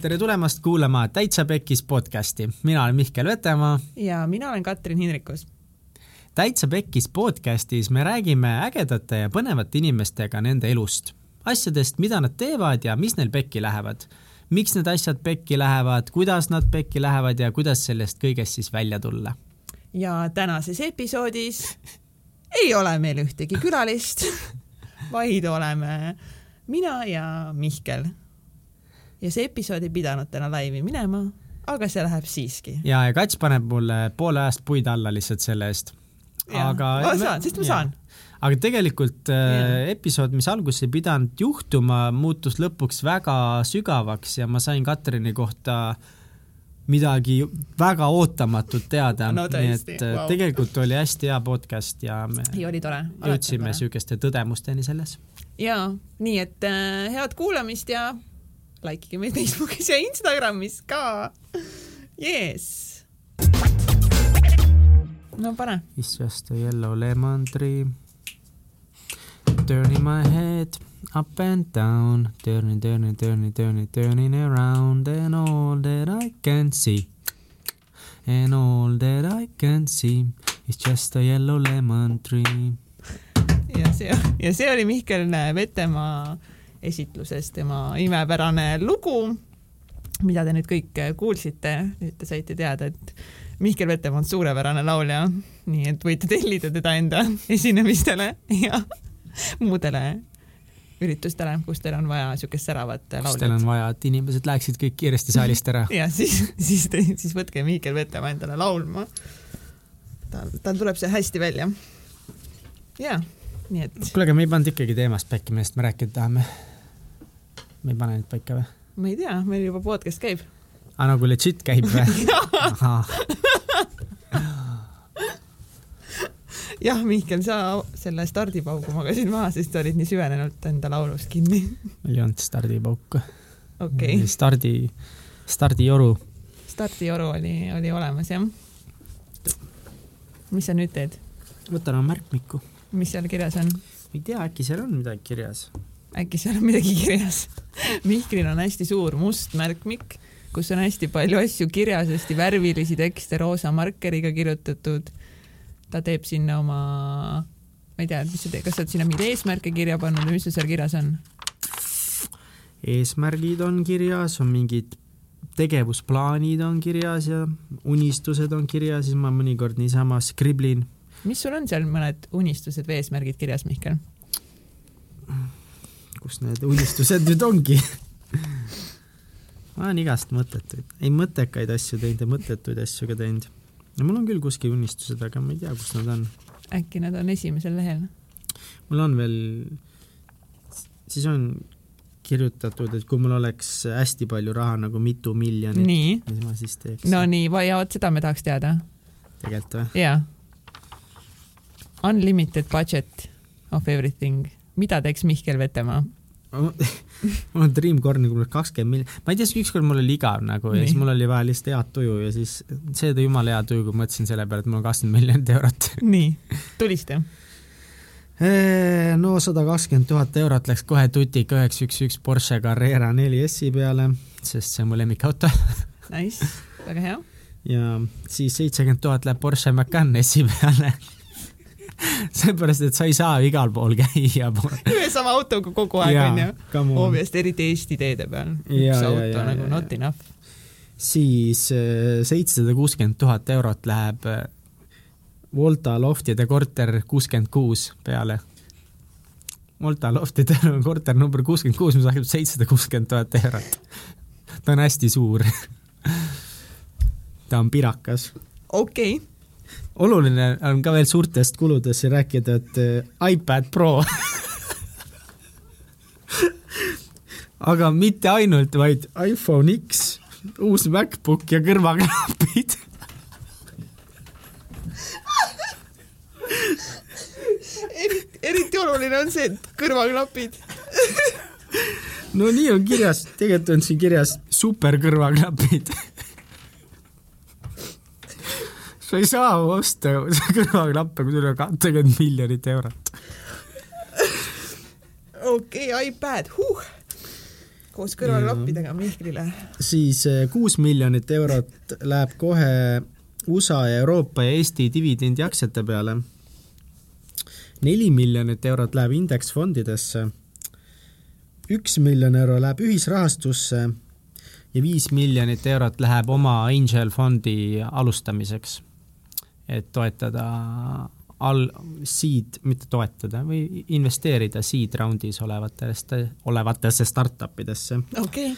tere tulemast kuulama Täitsa Pekkis podcasti, mina olen Mihkel Vetemaa. ja mina olen Katrin Hindrikus. täitsa Pekkis podcastis me räägime ägedate ja põnevate inimestega nende elust, asjadest, mida nad teevad ja mis neil pekki lähevad. miks need asjad pekki lähevad, kuidas nad pekki lähevad ja kuidas sellest kõigest siis välja tulla. ja tänases episoodis ei ole meil ühtegi külalist, vaid oleme mina ja Mihkel ja see episood ei pidanud täna laivi minema, aga see läheb siiski. ja, ja Kats paneb mulle poole ajast puid alla lihtsalt selle eest. aga. ma saan, sest ma saan. aga tegelikult äh, episood, mis alguses ei pidanud juhtuma, muutus lõpuks väga sügavaks ja ma sain Katrini kohta midagi väga ootamatut teada no,. nii et wow. Äh, tegelikult oli hästi hea podcast ja me ja oli tore. jõudsime siukeste tõdemusteni selles. ja nii, et äh, head kuulamist ja likeige meid Facebookis ja Instagramis ka. Yes. no pane. It's just a yellow lemon tree. Turning my head up and down, turning, turning, turning, turning, turning around, and all that I can see, and all that I can see is just a yellow lemon tree. ja see, ja see oli Mihkel Vetemaa esitluses tema imepärane lugu, mida te nüüd kõik kuulsite, nüüd te saite teada, et Mihkel Vetemaa on suurepärane laulja, nii et võite tellida teda enda esinemistele ja muudele üritustele, kus teil on vaja niisugust säravat lauljat. kus teil on vaja, et inimesed läheksid kõik kiiresti saalist ära. ja siis, siis, siis võtke Mihkel Vetemaa endale laulma. tal, tal tuleb see hästi välja. jaa, nii et. kuule, aga me ei pannud ikkagi teemast pekki, millest me rääkida tahame me ei pane neid paika või? ma ei tea, meil juba podcast käib. aa, nagu legit käib või? jah, Mihkel, sa selle stardipaugu magasid maha, sest sa olid nii süvenenult enda laulus kinni. meil ei olnud stardipauku. okei okay.. stardi, stardioru. stardioru oli, oli olemas, jah. mis sa nüüd teed? võtan oma märkmikku. mis seal kirjas on? ei tea, äkki seal on midagi kirjas äkki seal on midagi kirjas Mihklil on hästi suur must märkmik, kus on hästi palju asju kirjas, hästi värvilisi tekste roosa markeriga kirjutatud. ta teeb sinna oma, ma ei tea, mis sa teed, kas sa oled sinna mingeid eesmärke kirja pannud või mis sul seal kirjas on? eesmärgid on kirjas, on mingid tegevusplaanid on kirjas ja unistused on kirjas, siis ma mõnikord niisama skriblin. mis sul on seal mõned unistused või eesmärgid kirjas, Mihkel? Kus need unistused nüüd ongi ma olen igast mõttetuid, ei mõttekaid asju teinud ja mõttetuid asju ka teinud. ja mul on küll kuskil unistused, aga ma ei tea, kus nad on. äkki nad on esimesel lehel? mul on veel, siis on kirjutatud, et kui mul oleks hästi palju raha, nagu mitu miljonit, mis ma siis teeks? no nii, ja vot seda me tahaks teada. tegelikult või? jaa. Unlimited budget of everything mida teeks Mihkel Vetemaa? mul on Dreamcorni kuulnud kakskümmend miljonit, ma ei tea, ükskord mul oli igav nagu ja siis mul oli vaja lihtsalt head tuju ja siis see tõi jumala hea tuju, kui mõtlesin selle peale, et mul on kakskümmend miljonit eurot. nii, tulista. no sada kakskümmend tuhat eurot läks kohe tutika üheks üks üks Porsche Carrera neli S-i peale, sest see on mu lemmikauto Nice, väga hea. ja siis seitsekümmend tuhat läheb Porsche Macan S-i peale seepärast, et sa ei saa igal pool käia. ühe sama autoga kogu aeg onju. obviously, eriti Eesti teede peal. üks auto nagu ja, not enough. siis äh, seitsesada kuuskümmend tuhat eurot läheb äh, Volta loftide korter kuuskümmend kuus peale. Volta loftide korter number kuuskümmend kuus, mis maksab seitsesada kuuskümmend tuhat eurot. ta on hästi suur ta on pirakas. okei okay oluline on ka veel suurtest kuludest rääkida, et äh, iPad Pro. Aga mitte ainult, vaid iPhone X, uus MacBook ja kõrvaklapid. Eriti, eriti oluline on see, et kõrvaklapid. No nii on kirjas, tegelikult on siin kirjas super kõrvaklapid sa ei saa osta kõrvaklappe, kui sul on kakskümmend miljonit eurot. okei okay,, iPad, huh. koos kõrvaklappidega Mihklile. siis eh, kuus miljonit eurot läheb kohe USA ja Euroopa ja Eesti dividendiaktsiate peale. neli miljonit eurot läheb indeksfondidesse. üks miljon euro läheb ühisrahastusse ja viis miljonit eurot läheb oma Angel fondi alustamiseks, et toetada all, seed, mitte toetada või investeerida seed round'is olevatesse, olevatesse startup idesse. okay.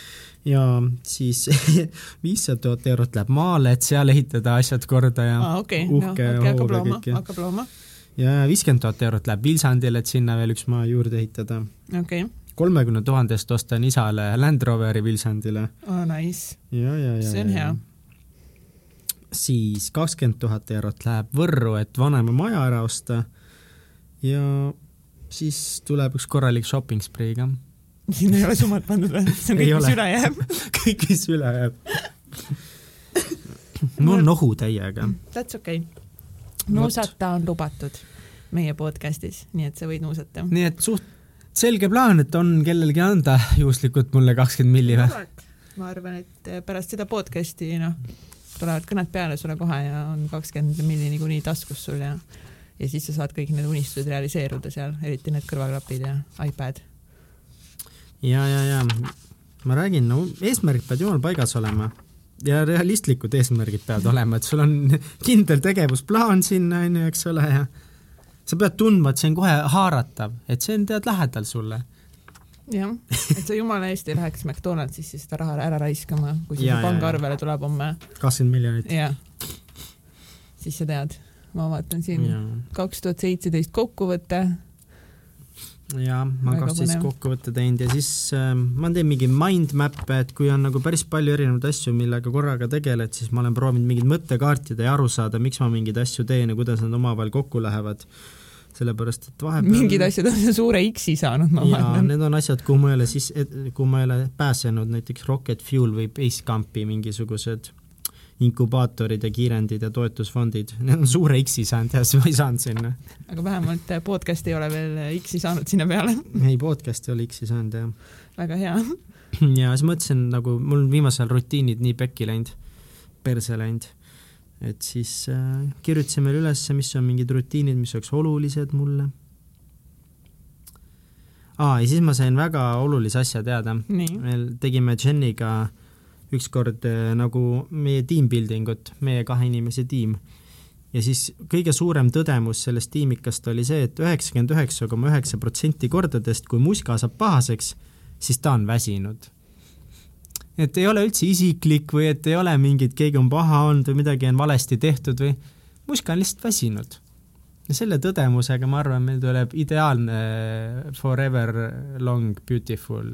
ja siis viissada tuhat eurot läheb maale, et seal ehitada asjad korda ja ah, okay. uhke no, okay, ja kõik ja hakkab looma. ja viiskümmend tuhat eurot läheb Vilsandile, et sinna veel üks maja juurde ehitada. okei okay kolmekümne tuhandest ostan isale Land Roveri Vilsandile oh,. Nice. ja, ja, ja. see on hea siis kakskümmend tuhat eurot läheb Võrru, et vanema maja ära osta ja siis tuleb üks korralik shopping spree ka. siin ei ole summat pandud või? see on kõik, mis üle jääb kõik, mis üle jääb mul on nohu täiega. That's okei okay.. nuusata on lubatud meie podcastis, nii et sa võid nuusata. nii et suht selge plaan, et on kellelgi anda juhuslikult mulle kakskümmend milli või? ma arvan, et pärast seda podcast'i, noh tulevad kõned peale sulle kohe ja on kakskümmend milli niikuinii taskus sul ja ja siis sa saad kõik need unistused realiseeruda seal, eriti need kõrvaklapid ja iPad. ja, ja, ja. Ma räägin, no eesmärgid peavad jumal paigas olema. Ja realistlikud eesmärgid peavad olema, et sul on kindel tegevusplaan sinna onju, eks ole, ja sa pead tundma, et see on kohe haaratav, et see on tead lähedal sulle jah, et sa jumala eest ei läheks McDonaldsisse seda raha ära raiskama, kui see pangaarvele tuleb homme. kakskümmend miljonit. jah, siis sa tead, ma vaatan siin kaks tuhat seitseteist kokkuvõte. ja ma olen kaksteist kokkuvõtte teinud ja siis äh, ma teen mingi mind map'e, et kui on nagu päris palju erinevaid asju, millega korraga tegeled, siis ma olen proovinud mingit mõttekaartida ja aru saada, miks ma mingeid asju teen ja kuidas nad omavahel kokku lähevad sellepärast et vahepeal mingid asjad on suure X-i saanud, ma vaatan. Need on asjad, kuhu ma ei ole siis, kuhu ma ei ole pääsenud, näiteks Rocket Fuel või Basecampi mingisugused inkubaatorid ja kiirendid ja toetusfondid, need on suure X-i saanud ja siis ma ei saanud sinna. aga vähemalt podcast ei ole veel X-i saanud sinna peale. ei, podcast ei ole X-i saanud, jah. väga hea. ja siis mõtlesin nagu, mul on viimasel rutiinid nii pekki läinud, perse läinud et siis äh, kirjutasime üles, mis on mingid rutiinid, mis oleks olulised mulle. aa, ja siis ma sain väga olulise asja teada. me tegime Jeniga ükskord äh, nagu meie team building ut, meie kahe inimese tiim. ja siis kõige suurem tõdemus sellest tiimikast oli see et, et üheksakümmend üheksa koma üheksa protsenti kordadest, kui muska saab pahaseks, siis ta on väsinud et ei ole üldse isiklik või et ei ole mingit, keegi on paha olnud või midagi on valesti tehtud või muska on lihtsalt väsinud. ja selle tõdemusega ma arvan, meil tuleb ideaalne forever long beautiful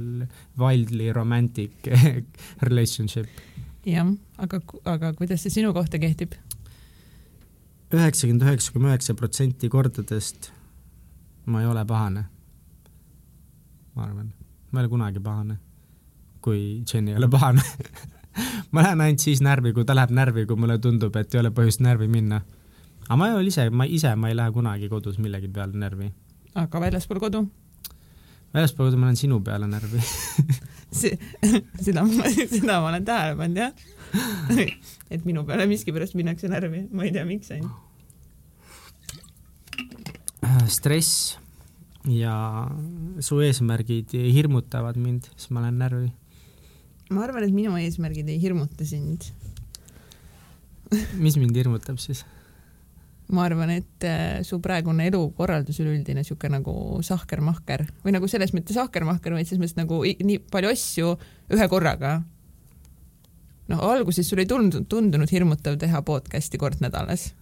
wildly romantic relationship. jah, aga, aga kuidas see sinu kohta kehtib? üheksakümmend üheksa koma üheksa protsenti kordadest ma ei ole pahane. ma arvan, ma ei ole kunagi pahane kui Jen ei ole pahane ma lähen ainult siis närvi, kui ta läheb närvi, kui mulle tundub, et ei ole põhjust närvi minna. aga ma ei ole ise, ma ise, ma ei lähe kunagi kodus millegi peale närvi. aga väljaspool kodu? väljaspool kodu ma lähen sinu peale närvi seda ma, seda ma olen tähele pannud jah et minu peale miskipärast minnakse närvi, ma ei tea, miks ainult. stress ja su eesmärgid hirmutavad mind, siis ma lähen närvi ma arvan, et minu eesmärgid ei hirmuta sind mis mind hirmutab siis? ma arvan, et äh, su praegune elukorraldus üleüldine sihuke nagu sahkermahker või nagu selles mõttes sahkermahker, vaid selles mõttes nagu nii palju asju ühe korraga. noh, alguses sul ei tundunud, tundunud hirmutav teha podcast'i kord nädalas.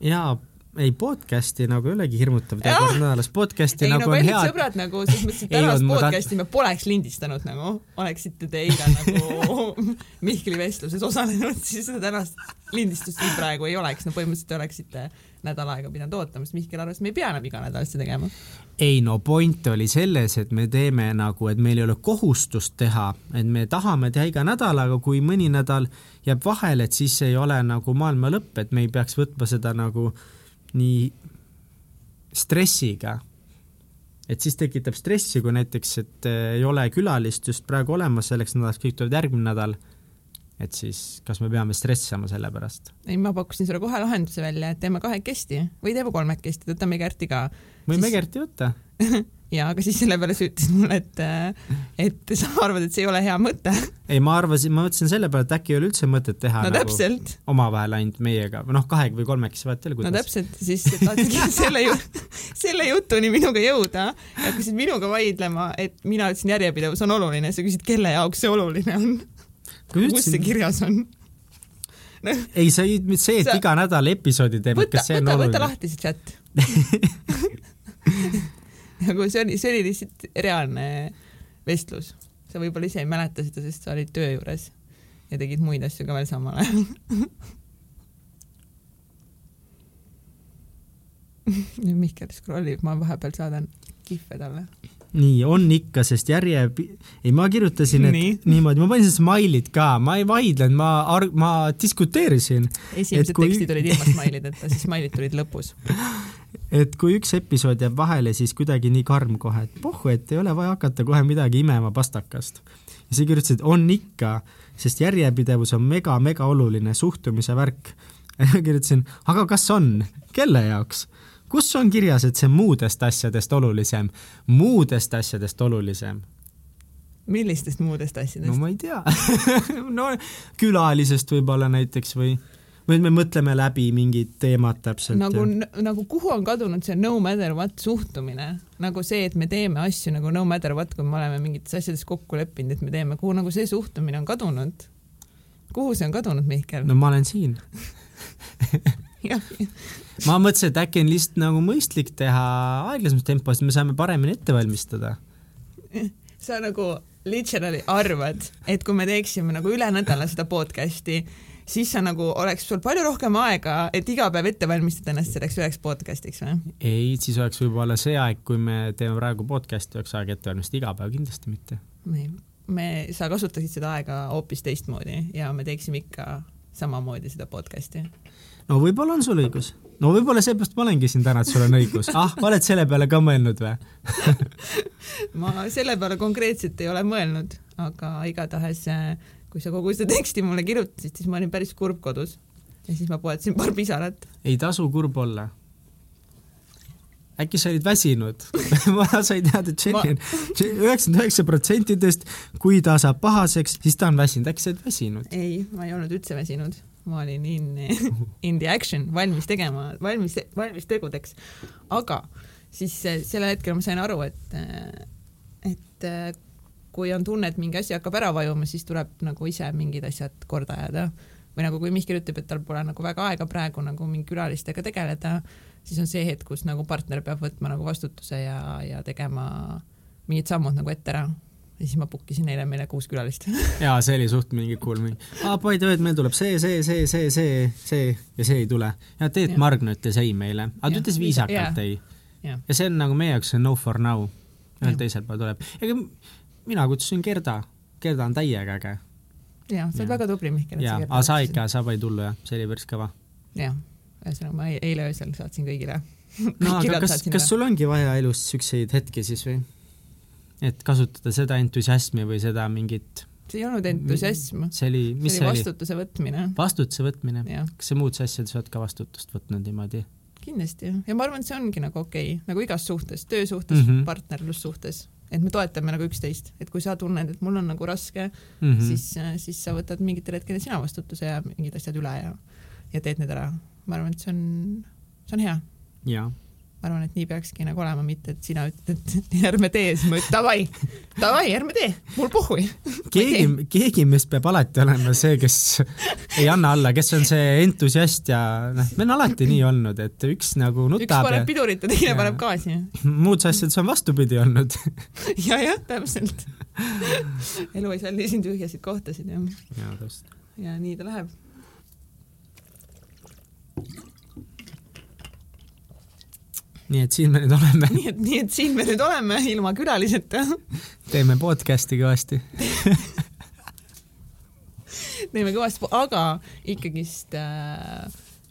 jaa ei podcast'i nagu ei olegi hirmutav teha kord nädalas, podcast'i ei, nagu, nagu on hea. sõbrad nagu selles mõttes, et tänast podcast'i me poleks lindistanud nagu, oleksite te eile nagu Mihkli vestluses osalenud, siis seda tänast lindistust siin praegu ei oleks, no põhimõtteliselt oleksite nädal aega pidanud ootama, sest Mihkel arvas, et me ei pea enam iga nädal seda tegema. ei no point oli selles, et me teeme nagu, et meil ei ole kohustust teha, et me tahame teha iga nädal, aga kui mõni nädal jääb vahele, et siis ei ole nagu maailma lõpp, et me ei peaks võtma seda nagu nii stressiga. et siis tekitab stressi, kui näiteks, et äh, ei ole külalist just praegu olemas selleks nädalaks, kõik tulevad järgmine nädal, et siis kas me peame stressama selle pärast? ei, ma pakkusin sulle kohe lahenduse välja, et teeme kahekesti või teeme kolmekesti, võtame Gerti ka. võime siis... Gerti võtta ja aga siis selle peale sa ütlesid mulle, et, et sa arvad, et see ei ole hea mõte. ei, ma arvasin, ma mõtlesin selle peale, et äkki ei ole üldse mõtet teha no, nagu omavahel ainult meiega, noh, kahega või kolmekesi, vahet ei ole, kuidas. no täpselt, siis tahtsidki selle ju, selle jutuni minuga jõuda ja hakkasid minuga vaidlema, et mina ütlesin, järjepidevus on oluline, sa küsid, kelle jaoks see oluline on. kus see kirjas on? No. ei, sa ei, see, et sa... iga nädal episoodi teeme, kas see on võta, oluline? võta lahti see chat nagu see oli, see oli lihtsalt reaalne vestlus. sa võib-olla ise ei mäleta seda, sest sa olid töö juures ja tegid muid asju ka veel samal ajal nüüd Mihkel scrollib, ma vahepeal saadan kihve talle. nii, on ikka, sest järje, ei ma kirjutasin, et nii. niimoodi, ma panin smile'id ka, ma ei vaidlenud, ma, ma diskuteerisin. esimesed kui... tekstid olid ilma smile'ideta, siis smile'id tulid lõpus et kui üks episood jääb vahele, siis kuidagi nii karm kohe, et pohhu, et ei ole vaja hakata kohe midagi imema pastakast. ja sa kirjutasid, on ikka, sest järjepidevus on mega-mega oluline suhtumise värk. ja ma kirjutasin, aga kas on, kelle jaoks? kus on kirjas, et see muudest asjadest olulisem, muudest asjadest olulisem? millistest muudest asjadest? no ma ei tea no külalisest võib-olla näiteks või või me mõtleme läbi mingid teemad täpselt. nagu, nagu kuhu on kadunud see no matter what suhtumine, nagu see, et me teeme asju nagu no matter what, kui me oleme mingites asjades kokku leppinud, et me teeme, kuhu nagu see suhtumine on kadunud? kuhu see on kadunud, Mihkel? no ma olen siin ma mõtlesin, et äkki on lihtsalt nagu mõistlik teha aeglasemas tempos, me saame paremini ette valmistada. sa nagu literally arvad, et kui me teeksime nagu üle nädala seda podcast'i, siis sa nagu oleks sul palju rohkem aega, et iga päev ette valmistada ennast selleks üheks podcast'iks või? ei, siis oleks võib-olla see aeg, kui me teeme praegu podcast'i, oleks aega ette valmistada, iga päev kindlasti mitte. ei, me, sa kasutaksid seda aega hoopis teistmoodi ja me teeksime ikka samamoodi seda podcast'i. no võib-olla on sul õigus. no võib-olla seepärast ma olengi siin täna, et sul on õigus. ah, oled selle peale ka mõelnud või ma selle peale konkreetselt ei ole mõelnud, aga igatahes äh, kui sa kogu seda teksti mulle kirjutasid, siis ma olin päris kurb kodus ja siis ma poetasin paar pisarat. ei tasu kurb olla. äkki sa olid väsinud ma sain teada, et Jenny on üheksakümmend üheksa protsentidest, kui ta saab pahaseks, siis ta on väsinud, äkki sa oled väsinud? ei, ma ei olnud üldse väsinud, ma olin in, in the action, valmis tegema, valmis, valmis tegudeks. aga siis eh, sellel hetkel ma sain aru, et, eh, et eh, kui on tunne, et mingi asi hakkab ära vajuma, siis tuleb nagu ise mingid asjad korda ajada. või nagu kui Mihkel ütleb, et tal pole nagu väga aega praegu nagu mingi külalistega tegeleda, siis on see hetk, kus nagu partner peab võtma nagu vastutuse ja, ja tegema mingid sammud nagu ette ära. Ja siis ma book isin eile meile kuus külalist. Jaa, see oli suht mingi cool mingi, aa by the way, et meil tuleb see, see, see, see, see, see ja see ei tule. ja Teet Margna ütles ei meile, aga ta ütles viisakalt ei. ja see on nagu meie jaoks no for now, ühel teisel pool tuleb. ega mina kutsusin Gerda, Gerda on täiega äge. jah, sa oled väga tubli, Mihkel. jaa, aga sa ikka, sa panid hullu jah, see oli päris kõva. jah, ühesõnaga ma eile öösel saatsin kõigile no aga kas, kas sul ongi vaja elus siukseid hetki siis või? et kasutada seda entusiasmi või seda mingit see ei olnud entusiasm. see oli, mis see oli? vastutuse võtmine. vastutuse võtmine. kas sa muudes asjades oled ka vastutust võtnud niimoodi? kindlasti jah, ja ma arvan, et see ongi nagu okei okay., nagu igas suhtes, töösuhtes mm, -hmm. partnerlussuhtes, et me toetame nagu üksteist, et kui sa tunned, et mul on nagu raske mm, -hmm. siis, siis sa võtad mingitel hetkedel sina vastutuse ja mingid asjad üle ja, ja teed need ära. ma arvan, et see on, see on hea. jaa ma arvan, et nii peakski nagu olema, mitte et sina ütled, et ärme tee, siis ma ütlen davai, davai, ärme tee, mul pohhui. keegi, keegi meist peab alati olema see, kes ei anna alla, kes on see entusiast ja noh, meil on alati nii olnud, et üks nagu nutab. üks paneb ja... pidurit ja teine ja... paneb gaasi. muudes asjades on vastupidi olnud ja, jah, täpselt. elu ei salli siin tühjasid kohtasid, jah. jaa, täpselt. ja nii ta läheb nii et siin me nüüd oleme. nii et, nii et siin me nüüd oleme ilma külaliseta. teeme podcast'i kõvasti teeme kõvasti, aga ikkagist äh,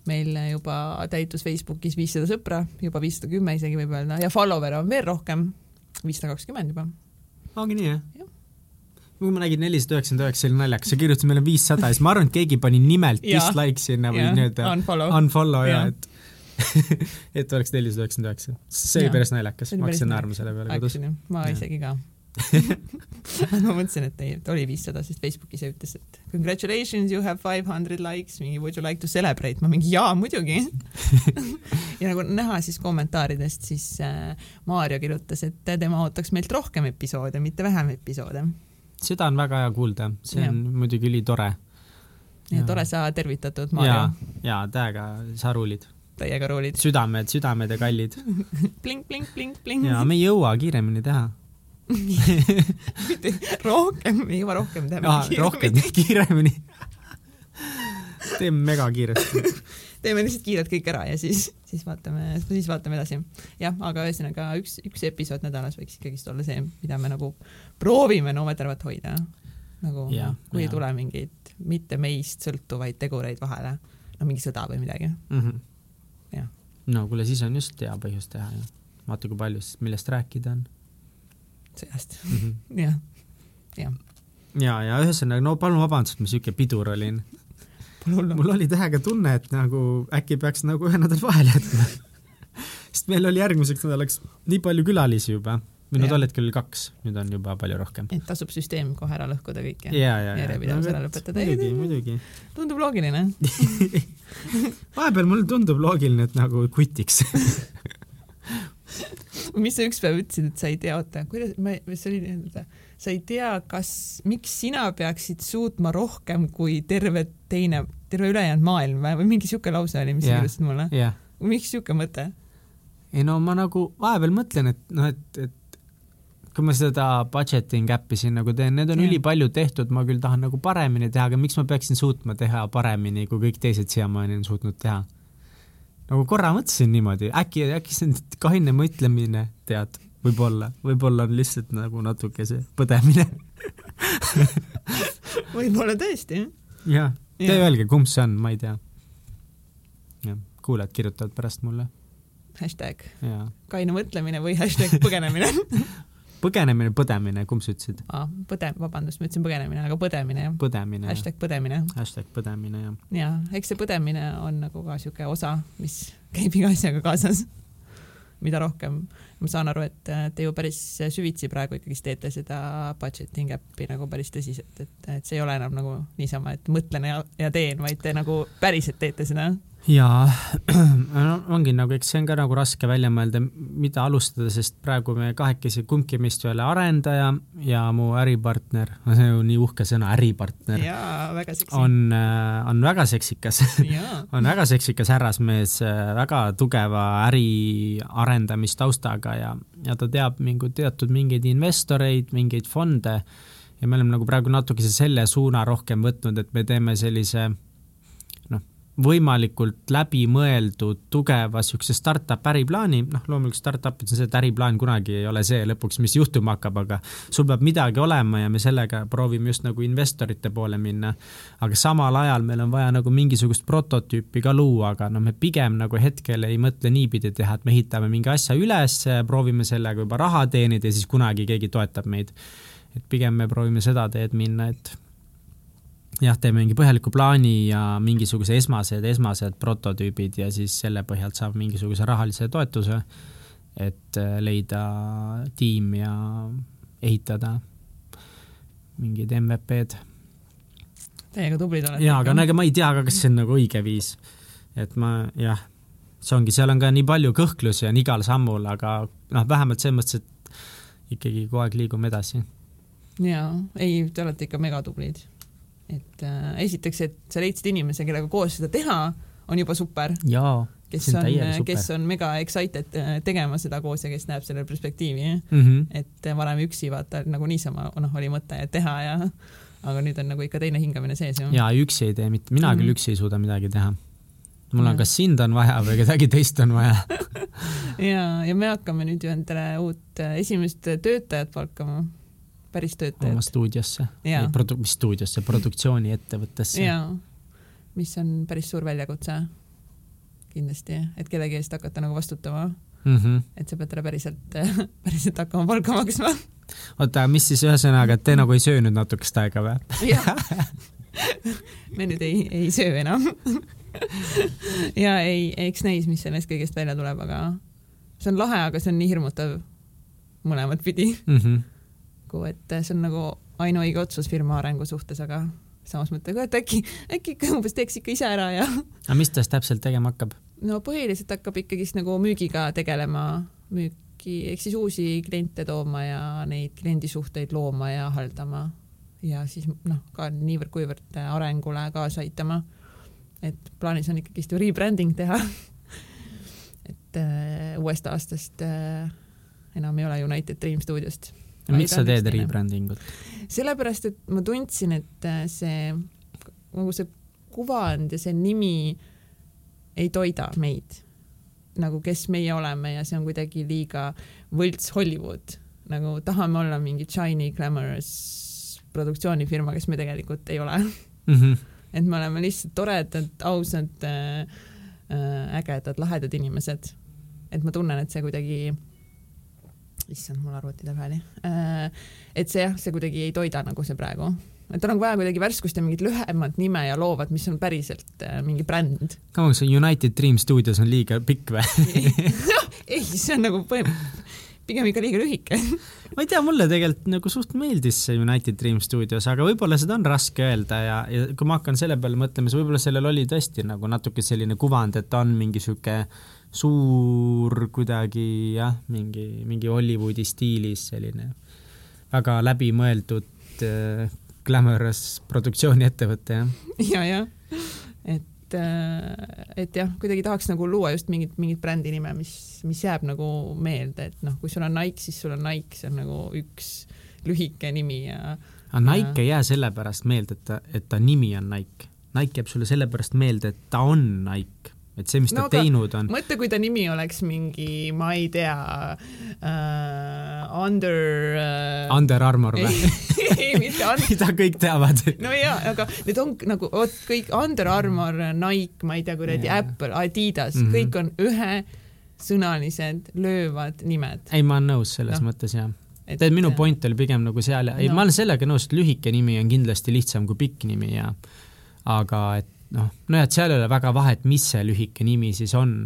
meil juba täitus Facebookis viissada sõpra, juba viissada kümme isegi võib öelda ja follower'e on veel rohkem viissada kakskümmend juba. ongi nii jah Jah.? kui ma nägin nelisada üheksakümmend üheksa, oli naljakas, sa kirjutasid meile viissada ja siis ma arvan, et keegi pani nimelt dislike sinna või nii-öelda unfollow. unfollow ja Jaa. et et oleks nelisada üheksakümmend üheksa. see oli päris naljakas, ma hakkasin naerma selle peale kodus. ma Jah. isegi ka. ma mõtlesin, et ei, et oli viissada, sest Facebookis ütles, et congratulations, you have five hundred likes, mingi would you like to celebrate, ma mingi jaa, muidugi. ja nagu näha siis kommentaaridest, siis äh, Maarjo kirjutas, et tema ootaks meilt rohkem episoode, mitte vähem episoode. seda on väga hea kuulda, see Jah. on muidugi ülitore. nii et ole sa tervitatud, ja Maarjo,, ja täiega sa ruulid, täiega roolid. südamed, südamed ja kallid plink, plink, plink, plink. ja me ei jõua kiiremini teha. rohkem, ei jõua rohkem teha. Rohkem, kiiremini. teeme mega kiiresti. teeme lihtsalt kiirelt kõik ära ja siis, siis vaatame, siis vaatame edasi. jah, aga ühesõnaga üks, üks episood nädalas võiks ikkagist olla see, mida me nagu proovime no tervet hoida. nagu Jaa, no, kui ei jaa. tule mingeid mitte meist sõltuvaid tegureid vahele, no mingi sõda või midagi. Jah. No kuule, siis on just hea põhjus teha ju. vaata, kui palju siis, millest rääkida on. sõjast, Mhm. jah, jah, ja, ja ühesõnaga, no palun vabandust, ma siuke pidur olin. mul oli täiega tunne, et nagu äkki peaks nagu ühe nädala vahele jätma. sest meil oli järgmiseks nädalaks nii palju külalisi juba. Või no tol hetkel oli kaks, nüüd on juba palju rohkem. et tasub süsteem kohe ära lõhkuda kõik ja, ja ja, ja. järjepidevus ära lõpetada. muidugi, muidugi. tundub loogiline. vahepeal mulle tundub loogiline, et nagu quitiks. mis sa üks päev ütlesid, et sa ei tea, oota, kuidas, ma, see oli nii-öelda, sa ei tea, kas, miks sina peaksid suutma rohkem kui terve teine, terve ülejäänud maailm või, mingi siuke lause oli, mis sa kirjutasid mulle. jah. miks siuke mõte? ei no ma nagu vahepeal mõtlen, et noh, et, et kui ma seda budgeting äppi siin nagu teen, need on Jah. ülipalju tehtud, ma küll tahan nagu paremini teha, aga miks ma peaksin suutma teha paremini, kui kõik teised siiamaani on suutnud teha? nagu korra mõtlesin niimoodi, äkki, äkki see on kaine mõtlemine, tead, võib-olla, võib-olla on lihtsalt nagu natuke see põdemine. võib-olla tõesti, jah. jah, te öelge, kumb see on, ma ei tea. jah, kuulajad kirjutavad pärast mulle hashtag ja kaine mõtlemine või hashtag põgenemine põgenemine, põdemine, kumb sa ütlesid? ah,. põde, vabandust, ma ütlesin põgenemine, aga põdemine jah. põdemine. hashtag põdemine hashtag põdemine jah. ja eks see põdemine on nagu ka siuke osa, mis käib iga asjaga kaasas. mida rohkem, ma saan aru, et äh, te ju päris süvitsi praegu ikkagist teete seda budgeting äppi nagu päris tõsiselt, et, et see ei ole enam nagu niisama, et mõtlen ja, ja teen, vaid te nagu päriselt teete seda. Jaa, no ongi nagu, eks see on ka nagu raske välja mõelda, mida alustada, sest praegu me kahekesi, kumbki meist ei ole arendaja ja mu äripartner, see on nii uhke sõna, äripartner, väga seksi. on, on väga seksikas. On väga seksikas härrasmees, väga tugeva äri arendamistaustaga ja, ja ta teab mingi teatud mingeid investoreid, mingeid fonde ja me oleme nagu praegu natukese selle suuna rohkem võtnud, et me teeme sellise võimalikult läbimõeldud tugeva niisuguse startup äriplaani, noh loomulikult startup'is on see, et äriplaan kunagi ei ole see lõpuks, mis juhtuma hakkab, aga sul peab midagi olema ja me sellega proovime just nagu investorite poole minna aga samal ajal meil on vaja nagu mingisugust prototüüpi ka luua, aga no me pigem nagu hetkel ei mõtle niipidi teha, et me ehitame mingi asja üles, proovime sellega juba raha teenida ja siis kunagi keegi toetab meid. et pigem me proovime seda teed minna, et jah, teeme mingi põhjaliku plaani ja mingisuguse esmased, esmased prototüübid ja siis selle põhjalt saab mingisuguse rahalise toetuse, et äh, leida tiim ja ehitada mingid MVP-d täiega tublid olete. jaa, aga no ega ma ei tea ka, kas see on nagu õige viis. et ma jah, see ongi, seal on ka nii palju kõhklusi on igal sammul, aga noh, vähemalt selles mõttes, et ikkagi kogu aeg liigume edasi. jaa, ei, te olete ikka megatublid. Et äh, esiteks, et sa leidsid inimese, kellega koos seda teha, on juba super, jaa, kes on on, on, super. kes on mega excited äh, tegema seda koos ja kes näeb selle perspektiivi, mm. -hmm. et äh, varem üksi vaata nagu niisama noh, oli mõte teha ja aga nüüd on nagu ikka teine hingamine sees ju. ja üksi ei tee mitte, mina mm -hmm. Mhm. küll üksi ei suuda midagi teha. mul on Mhm. kas sind on vaja või kedagi teist on vaja. ja, ja me hakkame nüüd ju endale uut äh, esimest töötajat palkama, päris oma töötajat. stuudiosse. Jaa. produ-, mis stuudiosse, produktsiooniettevõttesse. mis on päris suur väljakutse kindlasti, et kellegi eest hakata nagu vastutama mm. -hmm. et sa pead talle päriselt, päriselt hakkama palka maksma. oota, mis siis ühesõnaga, et te nagu ei söönud natukest aega või? me nüüd ei, ei söö enam. ja ei, eks näis, mis sellest kõigest välja tuleb, aga see on lahe, aga see on nii hirmutav mõlemat pidi, Mm -hmm. Kui et see on nagu ainuõige otsus firma arengu suhtes, aga samas mõttega, et äkki, äkki ikka umbes teeks ikka ise ära ja aga mis ta siis täpselt tegema hakkab? no põhiliselt hakkab ikkagist nagu müügiga tegelema, müüki ehk siis uusi kliente tooma ja neid kliendisuhteid looma ja haldama ja siis noh, ka niivõrd-kuivõrd arengule kaasa aitama. et plaanis on ikkagist ju rebranding teha. et äh, uuest aastast äh, enam ei ole United Dream stuudiost. Miks sa teed? rebranding ut? sellepärast, et ma tundsin, et äh, see nagu see kuvand ja see nimi ei toida meid nagu kes meie oleme ja see on kuidagi liiga võlts Hollywood, nagu tahame olla mingi shiny glamorous produktsioonifirma, kes me tegelikult ei ole. Mm -hmm. et me oleme lihtsalt toredad, ausad äh,, äh, ägedad, lahedad inimesed. et ma tunnen, et see kuidagi, issand, mul arvuti teeb hääli äh,. et see jah, see kuidagi ei toida nagu see praegu, et on nagu vaja kuidagi värskust ja mingit lühemat nime ja loovat, mis on päriselt äh, mingi bränd. kaua see United Dream stuudios on liiga pikk või? ei, see on nagu põhim- pigem ikka liiga lühike. ma ei tea, mulle tegelikult nagu suht meeldis see United Dream stuudios, aga võib-olla seda on raske öelda ja, ja kui ma hakkan selle peale mõtlema, siis võib-olla sellel oli tõesti nagu natuke selline kuvand, et ta on mingi sihuke suur kuidagi jah, mingi, mingi Hollywoodi stiilis selline väga läbimõeldud äh, glamorous produktsiooniettevõte jah. ja, ja et, et jah, kuidagi tahaks nagu luua just mingit, mingit brändi nime, mis, mis jääb nagu meelde, et noh, kui sul on Nike, siis sul on Nike, see on nagu üks lühike nimi ja aga Nike ei jää sellepärast meelde, et ta, et ta nimi on Nike. Nike jääb sulle sellepärast meelde, et ta on Nike, et see, mis ta No aga teinud on, mõtle, kui ta nimi oleks mingi, ma ei tea äh,, Under äh,. Under Armour või? ei, mitte Under. mida kõik teavad. no jaa, aga need on nagu vot kõik Under Armour, Nike, ma ei tea, kuradi Jaa. Apple, Adidas mm. -hmm. kõik on ühesõnalised löövad nimed. ei, ma olen nõus selles no. mõttes jah. tead, minu point oli pigem nagu seal ei no., ma olen sellega nõus, et lühike nimi on kindlasti lihtsam kui pikk nimi ja aga et noh, nojah, et seal ei ole väga vahet, mis see lühike nimi siis on.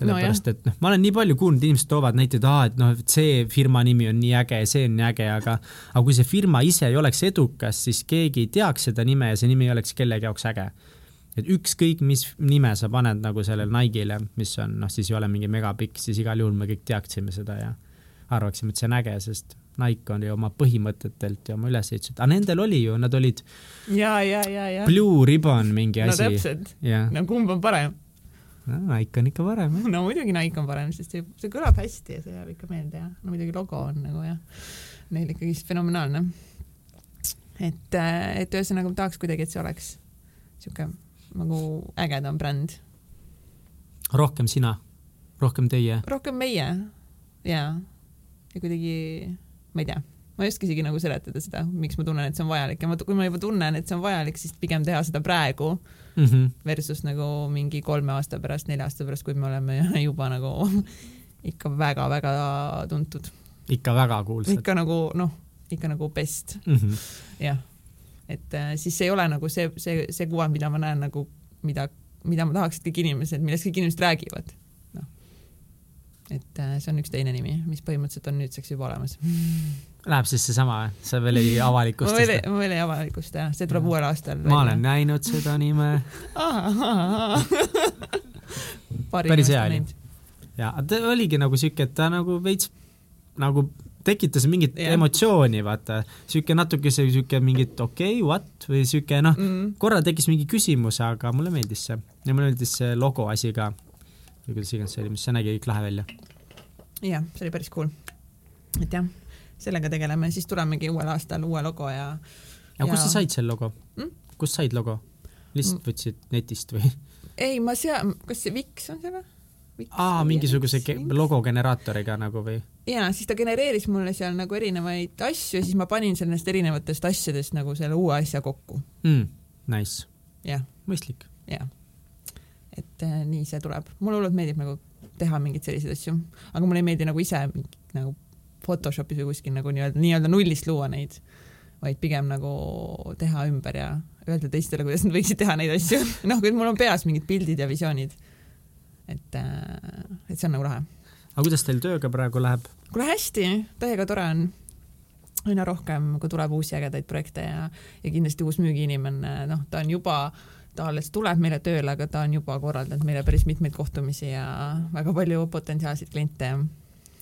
sellepärast no,, et noh, ma olen nii palju kuulnud, inimesed toovad näiteid, aa, et noh, et see firma nimi on nii äge ja see on nii äge, aga aga kui see firma ise ei oleks edukas, siis keegi ei teaks seda nime ja see nimi ei oleks kellegi jaoks äge et ükskõik, mis nime sa paned nagu sellele Nike'ile, mis on noh, siis ei ole mingi megapikk, siis igal juhul me kõik teaksime seda ja arvaksime, et see on äge, sest Nike on ju oma põhimõtetelt ja oma ülesehituselt, aga nendel oli ju, nad olid ja, ja, ja, ja. Blue Ribbon mingi no asi. täpselt, jah, no kumb on parem? Nike on ikka parem no muidugi Nike on parem, sest see, see kõlab hästi ja see jääb ikka meelde ja no muidugi logo on nagu jah, neil ikkagi fenomenaalne. et, et ühesõnaga ma tahaks kuidagi, et see oleks sihuke nagu ägedam bränd, rohkem sina, rohkem teie. rohkem meie ja, ja kuidagi, ma ei tea, ma ei oska isegi nagu seletada seda, miks ma tunnen, et see on vajalik ja ma, kui ma juba tunnen, et see on vajalik, siis pigem teha seda praegu Mm -hmm. versus nagu mingi kolme aasta pärast, nelja aasta pärast, kui me oleme juba nagu ikka väga-väga tuntud, ikka väga kuulsad. ikka nagu noh, ikka nagu best, Mm -hmm. jah. et äh, siis ei ole nagu see, see, see kuvand, mida ma näen nagu, mida, mida ma tahaks, et kõik inimesed, millest kõik inimesed räägivad. Et äh, see on üks teine nimi, mis põhimõtteliselt on nüüdseks juba olemas. Läheb siis seesama, sa veel ei avalikusta seda? ma veel ei avalikusta jah, see tuleb uuel aastal. ma olen näinud seda nime Päris hea oli. ja ta oligi nagu siuke, et ta nagu veits nagu tekitas mingit yeah. emotsiooni, vaata, siuke natuke see siuke mingit okei okay,, what või siuke noh, mm.. korra tekkis mingi küsimus, aga mulle meeldis see ja mulle meeldis see logo asi ka või kuidas iganes see oli, mis see nägi kõik lahe välja. jah, see oli päris cool. et jah, sellega tegeleme, siis tulemegi uuel aastal uue logo ja. aga kust sa said selle logo Mm? kust said logo? lihtsalt võtsid netist või? ei, ma seal, kas see Wix on see või? aa, mingisuguse logo generaatoriga nagu või? ja siis ta genereeris mulle seal nagu erinevaid asju ja siis ma panin seal nendest erinevatest asjadest nagu selle uue asja kokku. mm,. Nice, jah, mõistlik. jah. Et äh, nii see tuleb, mulle hullult meeldib nagu teha mingeid selliseid asju, aga mulle ei meeldi nagu ise nagu Photoshopis või kuskil nagu nii-öelda, nii-öelda nullist luua neid, vaid pigem nagu teha ümber ja öelda teistele, kuidas nad võiksid teha neid asju. noh, kui mul on peas mingid pildid ja visioonid. et, äh, et see on nagu lahe. aga kuidas teil tööga praegu läheb? kuule hästi, täiega tore on. aina rohkem, kui tuleb uusi ägedaid projekte ja, ja kindlasti uus müügiinimene, noh, ta on juba ta alles tuleb meile tööle, aga ta on juba korraldanud meile päris mitmeid kohtumisi ja väga palju potentsiaalseid kliente.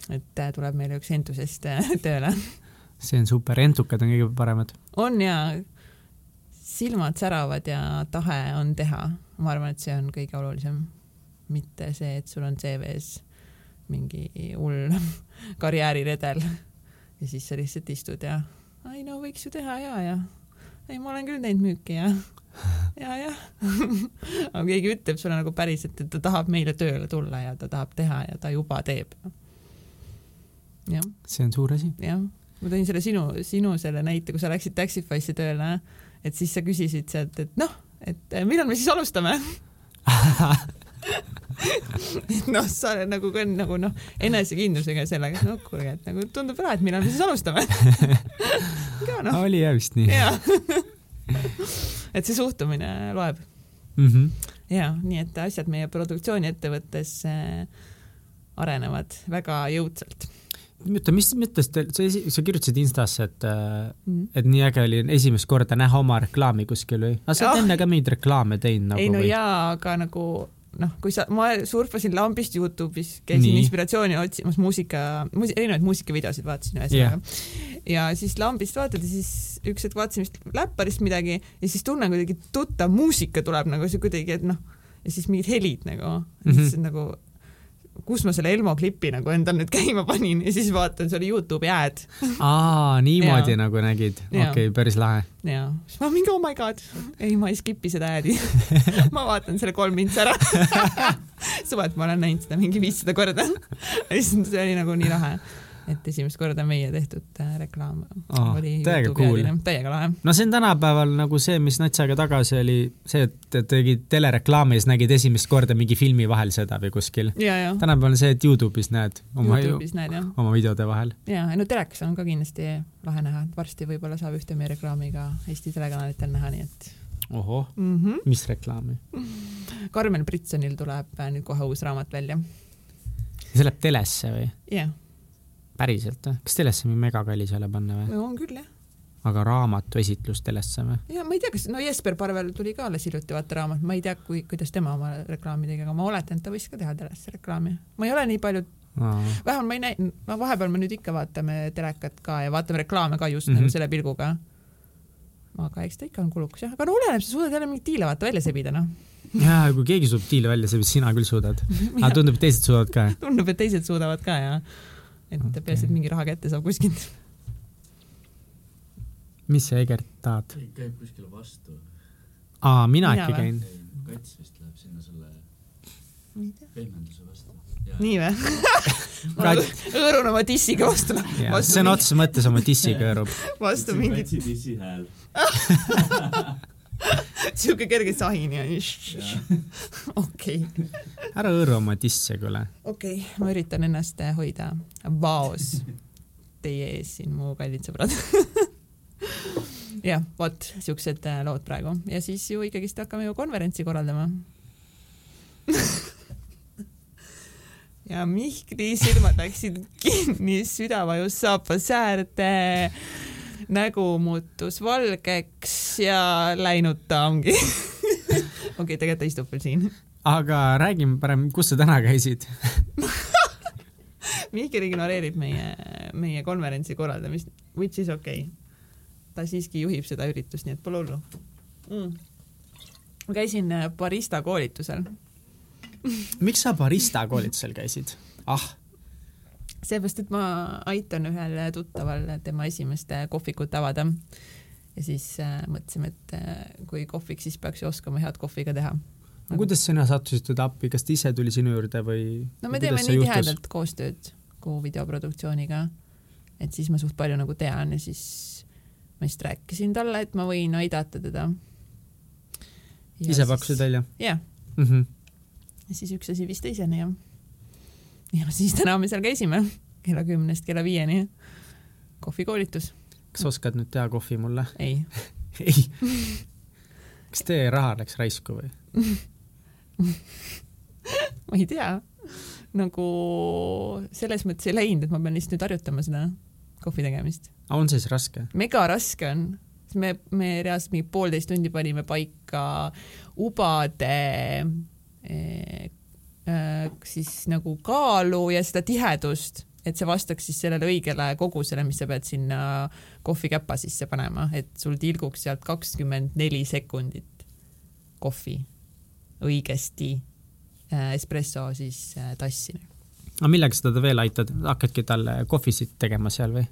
et äh, tuleb meile üks entusest äh, tööle. see on super, entukad on kõige paremad. on ja silmad säravad ja tahe on teha, ma arvan, et see on kõige olulisem. mitte see, et sul on CV-s mingi hull karjääriredel ja siis sa lihtsalt istud ja ai no võiks ju teha ja, ja ei, ma olen küll teinud müüki ja ja, jah aga keegi ütleb sulle nagu päriselt, et ta tahab meile tööle tulla ja ta tahab teha ja ta juba teeb. jah. see on suur asi. jah, ma tõin selle sinu, sinu selle näite, kui sa läksid Taxify'sse tööle, et siis sa küsisid sealt, et noh, et millal me siis alustame noh, sa oled nagu ka nagu noh, enesekindlusega sellega, et noh, kuulge, et nagu tundub ära, et millal me siis alustame no. oli jah vist nii et see suhtumine loeb mm. -hmm. ja nii, et asjad meie produktsiooniettevõttes arenevad väga jõudsalt oota, mis mõttes te, sa, sa kirjutasid Instasse, et mm., et nii äge oli esimest korda näha oma reklaami kuskil või? aga sa oled oh. enne ka mingeid reklaame teinud nagu? ei no või? jaa, aga nagu noh, kui sa, ma surfasin lambist Youtube'is, käisin Nii. inspiratsiooni otsimas muusika muus,, erinevaid muusikavideosid vaatasin ühesõnaga yeah.. ja siis lambist vaatad ja siis üks hetk vaatasin vist läpparist midagi ja siis tunnen kuidagi tuttav muusika tuleb nagu see kuidagi, et noh, ja siis mingid helid nagu mm, -hmm. siis nagu kus ma selle Elmo klipi nagu endal nüüd käima panin ja siis vaatan, see oli Youtube'i ad. aa, niimoodi ja. nagu nägid, okei okay,, päris lahe. ja, siis ma mingi oh my god, ei, ma ei skip'i seda ad'i ma vaatan selle kolm mintsi ära. Suva, et ma olen näinud seda mingi viissada korda. Ja siis see oli nagu nii lahe et esimest korda meie tehtud äh, reklaam oh, oli täiega cool. täiega lahe. no see on tänapäeval nagu see, mis nats aega tagasi oli see, et tegid telereklaami ja siis nägid esimest korda mingi filmi vahel seda või kuskil. tänapäeval on see, et Youtube'is näed oma, näed, oma videode vahel. ja, no telekas on ka kindlasti lahe näha, et varsti võib-olla saab ühte meie reklaami ka Eesti telekanalitel näha, nii et ohoh mm, -hmm. mis reklaami? Karmen Britsonil tuleb äh, nüüd kohe uus raamat välja. see läheb telesse või? jah yeah päriselt või? kas telesse mingi megakallis jälle panna või? on küll, jah. aga raamatu esitlus telesse või? ja ma ei tea, kas, no Jesper Parvel tuli ka alles hiljuti vaata raamat, ma ei tea, kui, kuidas tema oma reklaami tegi, aga ma oletan, et ta võis ka teha telesse reklaami. ma ei ole nii palju Aa. vähemalt ma ei näe, no vahepeal me nüüd ikka vaatame telekat ka ja vaatame reklaame ka just mm -hmm. nagu selle pilguga. aga eks ta ikka on kulukas jah, aga no oleneb, sa suudad jälle mingeid diile vaata välja sebida noh jaa, kui keegi suudab diile välja sebida, sina küll suudad. aga tundub, et teised suudavad ka. tundub, et teised suudavad ka jah et okay. peaasi, et mingi raha kätte saab kuskilt. mis sa, Egert, tahad? käib kuskile vastu. aa, mina äkki käin? kats vist läheb sinna selle pehmenduse vastu. nii või? hõõrun oma dissiga vastu. sõna otseses mõttes oma dissiga hõõrub. vastu mingit. katsi dissi hääl sihuke kerge sahin ja okei. ära hõõru oma disse, kuule. okei okay,, ma üritan ennast hoida vaos teie ees siin, mu kallid sõbrad. Jah, vot siuksed äh, lood praegu. Ja siis ju ikkagist hakkame ju konverentsi korraldama. Ja Mihkli silmad läksid kinni, süda vajus saapa säärde nägu muutus valgeks ja läinud ta ongi okei okay,, tegelikult ta istub veel siin. aga räägime parem, kus sa täna käisid? Mihkel ignoreerib meie, meie konverentsi korraldamist, which is okei. Okay.. ta siiski juhib seda üritust, nii et pole hullu. Mm.. ma käisin äh, barista koolitusel. Miks sa barista koolitusel käisid? ah seepärast, et ma aitan ühel tuttaval tema esimest kohvikut avada. ja siis äh, mõtlesime, et äh, kui kohvik, siis peaks ju oskama head kohvi ka teha. no kuidas sina sattusid teda appi, kas ta ise tuli sinu juurde või? no me teeme nii tihedalt koostööd Kuhu videoproduktsiooniga, et siis ma suht palju nagu tean ja siis ma just rääkisin talle, et ma võin aidata teda. ise pakkusid välja? jah mm. -hmm. ja siis üks asi viis teiseni ja ja siis täna me seal käisime kella kümnest kella viieni. kohvikoolitus. kas oskad nüüd teha kohvi mulle? ei ei. kas teie raha läks raisku või? ma ei tea, nagu selles mõttes ei läinud, et ma pean lihtsalt nüüd harjutama seda kohvi tegemist. on see siis raske? mega raske on, me, me reaalselt mingi poolteist tundi panime paika ubade eh, siis nagu kaalu ja seda tihedust, et see vastaks siis sellele õigele kogusele, mis sa pead sinna kohvikäpa sisse panema, et sul tilguks sealt kakskümmend neli sekundit kohvi õigesti äh, espresso siis äh, tassi. aga millega sa teda veel aitad, hakkadki talle kohvisid tegema seal või?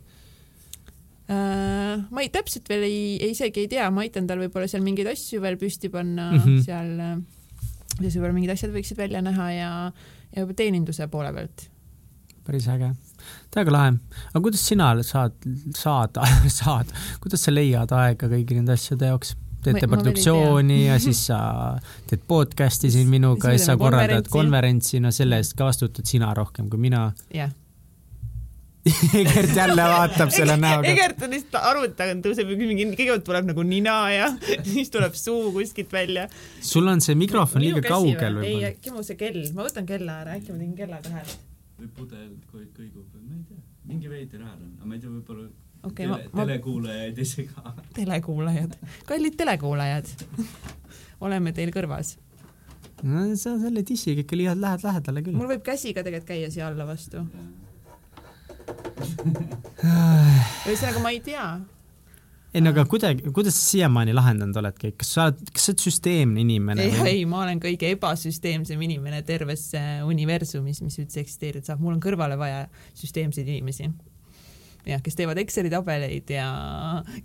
Äh, ma ei, täpselt veel ei, ei, isegi ei tea, ma aitan tal võib-olla seal mingeid asju veel püsti panna mm -hmm. seal, siis võib-olla mingid asjad võiksid välja näha ja, ja juba teeninduse poole pealt. päris äge, täiega lahe. aga kuidas sina saad, saada, saad, kuidas sa leiad aega kõigi nende asjade jaoks? teete produktsiooni ja siis sa teed podcast'i siin minuga ja siis sa korraldad konverentsi, no selle eest ka vastutad sina rohkem kui mina. jah Egert jälle vaatab selle näoga. Egert on lihtsalt arvuti tagant tõuseb ja mingi, kõigepealt tuleb nagu nina ja siis tuleb suu kuskilt välja. sul on see mikrofon liiga kaugel võib-olla. ei, äkki mu see kell, ma võtan kella ära, äkki ma tegin kella ka häält. või pudel kõigub või ma ei tea, mingi veider hääl on, aga ma ei tea, võib-olla okay, Tele, ma... telekuulajaid ei sega. telekuulajad, kallid telekuulajad oleme teil kõrvas. no sa selle dissiga ikka liialt lähed lähedale küll. mul võib käsi ka tegelikult käia siia alla vastu. ühesõnaga, ma ei tea. ei no aga kuidagi, kuidas sa siiamaani lahendanud oledki, kas sa oled, kas sa oled süsteemne inimene? ei, ei, ma olen kõige ebasüsteemsem inimene terves universumis, mis üldse eksisteerida saab, mul on kõrvale vaja süsteemseid inimesi jah, kes teevad Exceli tabeleid ja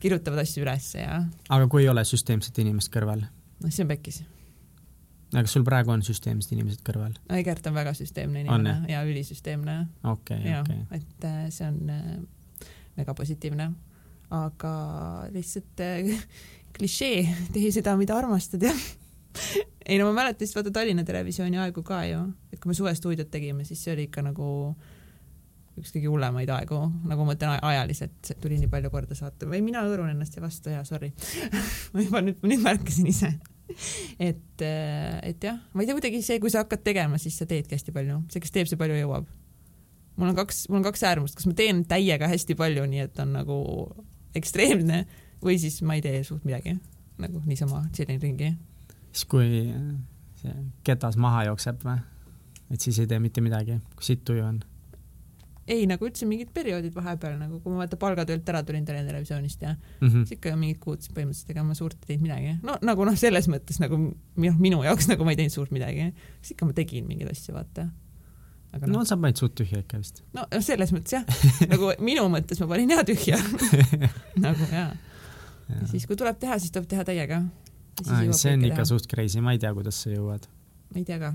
kirjutavad asju ülesse ja. aga kui ei ole süsteemset inimest kõrval? noh, siis on pekkis. Aga kas sul praegu on süsteemsed inimesed kõrval? Egert on väga süsteemne inimene on, ja ülisüsteemne. okei, okei. et äh, see on äh, väga positiivne, aga lihtsalt äh, klišee, tee seda, mida armastad ja ei no ma mäletan lihtsalt vaata Tallinna Televisiooni aegu ka ju, et kui me suvestuudiot tegime, siis see oli ikka nagu äh, üks kõige hullemaid aegu, nagu ma mõtlen ajaliselt, tuli nii palju korda saata. Või mina hõõrun ennast ja vastu ja sorry. Ma juba nüüd, nüüd märkasin ise et, et jah, ma ei tea, kuidagi see, kui sa hakkad tegema, siis sa teedki hästi palju, see, kes teeb, see palju jõuab. mul on kaks, mul on kaks äärmust, kas ma teen täiega hästi palju, nii et on nagu ekstreemne või siis ma ei tee suht midagi, nagu niisama chillin ringi. siis kui see ketas maha jookseb või? et siis ei tee mitte midagi, kui sitt tuju on ei, nagu üldse mingid perioodid vahepeal nagu, kui ma vaata palgatöölt ära tulin Tallinna Televisioonist ja mm -hmm. siis ikka mingid kuud põhimõtteliselt ega ma suurt ei teinud midagi. no nagu noh, selles mõttes nagu noh, minu jaoks nagu ma ei teinud suurt midagi, siis ikka ma tegin mingeid asju, vaata. aga no, no sa panid suht tühja ikka vist. no selles mõttes jah nagu minu mõttes ma panin hea tühja nagu jaa ja. ja siis, kui tuleb teha, siis tuleb teha täiega. see on ikka teha. suht crazy, ma ei tea, kuidas sa jõuad. ma ei tea ka.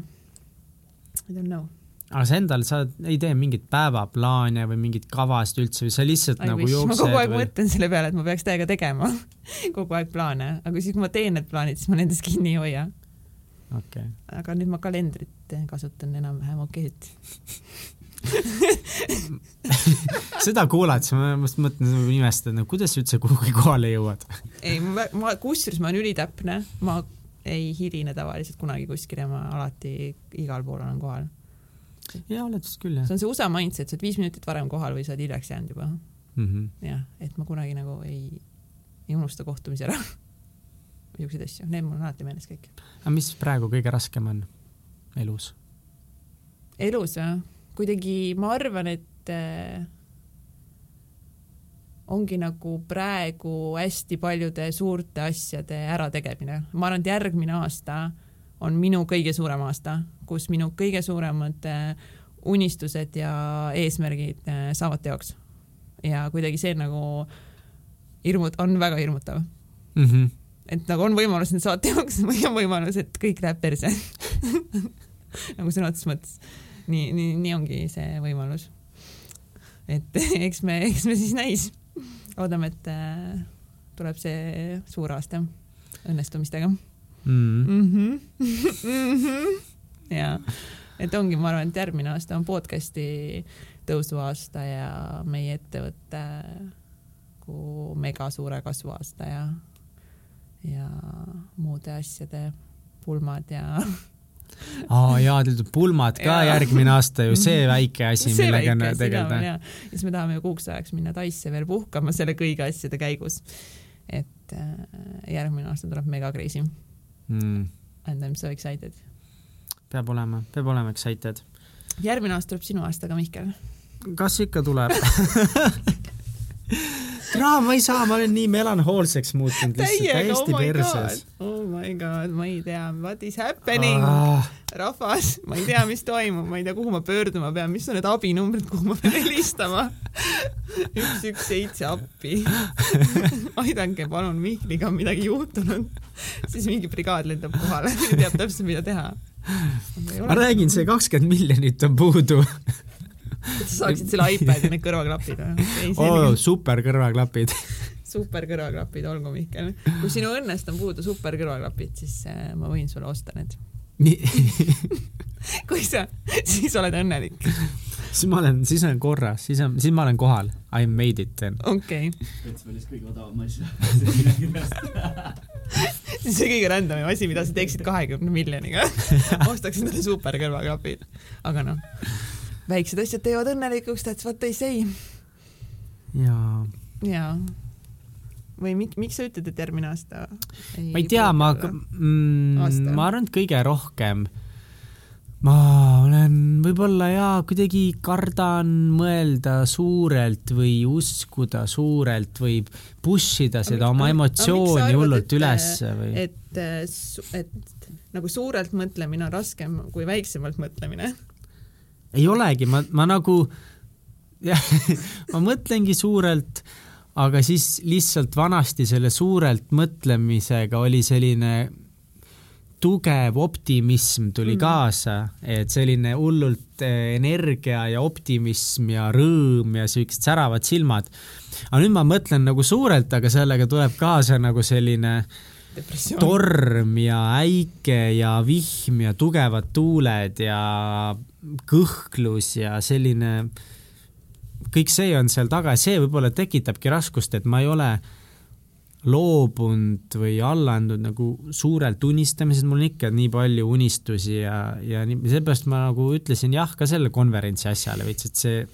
I don't know aga sa endal, sa ei tee mingit päevaplaane või mingit kavasid üldse või sa lihtsalt I nagu wish. jooksed? ma kogu aeg või... mõtlen selle peale, et ma peaks täiega tegema kogu aeg plaane, aga siis, kui ma teen need plaanid, siis ma nendest kinni ei hoia. Okay.. aga nüüd ma kalendrit kasutan enam-vähem okeid seda kuulates ma just mõtlen, imestad, no kuidas sa üldse kuhugi kohale jõuad? Ei, ma, ma, kusjuures ma olen ülitäpne, ma ei hiline tavaliselt kunagi kuskile, ma alati igal pool olen kohal ja oled vist küll jah. see on see USA mindset, sa oled viis minutit varem kohal või sa oled hiljaks jäänud juba mm. -hmm. jah, et ma kunagi nagu ei, ei unusta kohtumisi ära niisuguseid asju, need mul on alati meeles kõik. aga mis praegu kõige raskem on elus? elus või? kuidagi ma arvan, et äh, ongi nagu praegu hästi paljude suurte asjade ärategemine. ma arvan, et järgmine aasta on minu kõige suurem aasta, kus minu kõige suuremad äh, unistused ja eesmärgid äh, saavad teoks. ja kuidagi see nagu hirmut-, on väga hirmutav mm. -hmm. et nagu on võimalus, et saavad teoks või on võimalus, et kõik läheb perse nagu sõna otseses mõttes. nii, nii, nii ongi see võimalus. et eks me, eks me siis näis. loodame, et äh, tuleb see suur aasta õnnestumistega mm. -hmm. Mm -hmm. ja. et ongi, ma arvan, et järgmine aasta on podcast'i tõusuaasta ja meie ettevõtte nagu mega suure kasvu aasta ja, ja muude asjade pulmad ja aa jaa, teil tuleb pulmad ka Jaa. järgmine aasta ju, see väike asi, millega tegeleda. ja, ja siis me tahame ju kuuks ajaks minna Taisse veel puhkama selle kõigi asjade käigus. et äh, järgmine aasta tuleb mega crazy Mm, and I m so excited. Peab olema, peab olema excited. järgmine aasta tuleb sinu aasta ka, Mihkel. kas ikka tuleb? tere, ma ei saa, ma olen nii melanhoolseks muutunud lihtsalt, täiesti oh my perses. god, oh my god, ma ei tea, what is happening, Ah, rahvas, ma ei tea, mis toimub, ma ei tea, kuhu ma pöörduma pean, mis on need abinumbrid, kuhu ma pean helistama. üks, üks, seitse appi. aidake palun, Mihkliga on midagi juhtunud. siis mingi brigaad lendab kohale, teab täpselt, mida teha. Ma räägin, see kakskümmend miljonit on puudu sa saaksid selle iPadi need kõrvaklapid oh,. super kõrvaklapid. super kõrvaklapid, olgu Mihkel. kui sinu õnnest on puudu super kõrvaklapid, siis äh, ma võin sulle osta need. Nii, kui sa, siis oled õnnelik. siis ma olen, siis olen korras, siis on, siis ma olen kohal. I made it then. okei okay., Petsvalis kõige odavam millegipärast. see on see kõige randomim asi, mida sa teeksid kahekümne miljoniga. ostaks endale super kõrvaklapid. aga noh, väiksed asjad teevad õnnelikuks, that's what they say. jaa. jaa. Või mik-, miks sa ütled, et järgmine aasta ei ma ei tea, ma mm, ma arvan, et kõige rohkem ma olen võib-olla jaa, kuidagi kardan mõelda suurelt või uskuda suurelt või push ida seda oma emotsiooni hullult et- ülesse või? et, et nagu suurelt mõtlemine on raskem kui väiksemalt mõtlemine. ei olegi, ma, ma nagu jah, ma mõtlengi suurelt, aga siis lihtsalt vanasti selle suurelt mõtlemisega oli selline tugev optimism tuli mm. kaasa, et selline hullult eh, energia ja optimism ja rõõm ja siuksed säravad silmad. aga nüüd ma mõtlen nagu suurelt, aga sellega tuleb kaasa nagu selline depressioon. torm ja äike ja vihm ja tugevad tuuled ja kõhklus ja selline, kõik see on seal taga ja see võib-olla tekitabki raskust, et ma ei ole loobunud või alla andnud nagu suurelt unistamisest, mul on ikka nii palju unistusi ja, ja nii, seepärast ma nagu ütlesin jah ka selle konverentsi asjale veits, et see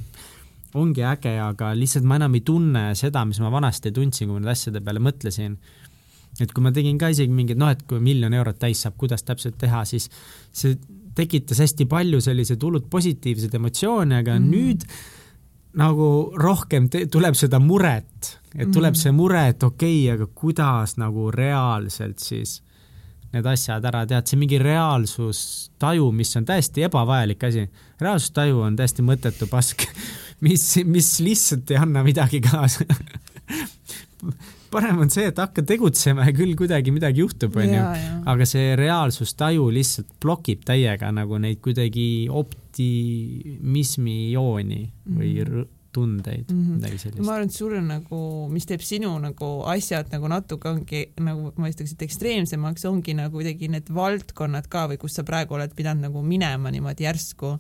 ongi äge, aga lihtsalt ma enam ei tunne seda, mis ma vanasti tundsin, kui ma nende asjade peale mõtlesin et kui ma tegin ka isegi mingit noh, et kui miljon eurot täis saab, kuidas täpselt teha, siis see tekitas hästi palju selliseid hullult positiivseid emotsioone, aga mm. nüüd nagu rohkem tuleb seda muret, et tuleb Mhm. see mure, et okei okay,, aga kuidas nagu reaalselt siis need asjad ära teha, et see mingi reaalsustaju, mis on täiesti ebavajalik asi, reaalsustaju on täiesti mõttetu pask, mis, mis lihtsalt ei anna midagi kaasa parem on see, et hakka tegutsema ja küll kuidagi midagi juhtub, onju. aga see reaalsustaju lihtsalt blokib täiega nagu neid kuidagi optimismi jooni või Mhm. r- tundeid mm. -hmm. midagi sellist ma. arvan, et sul on nagu, mis teeb sinu nagu asjad nagu natuke ongi nagu ma ütleks, et ekstreemsemaks ongi nagu kuidagi need valdkonnad ka või kus sa praegu oled pidanud nagu minema niimoodi järsku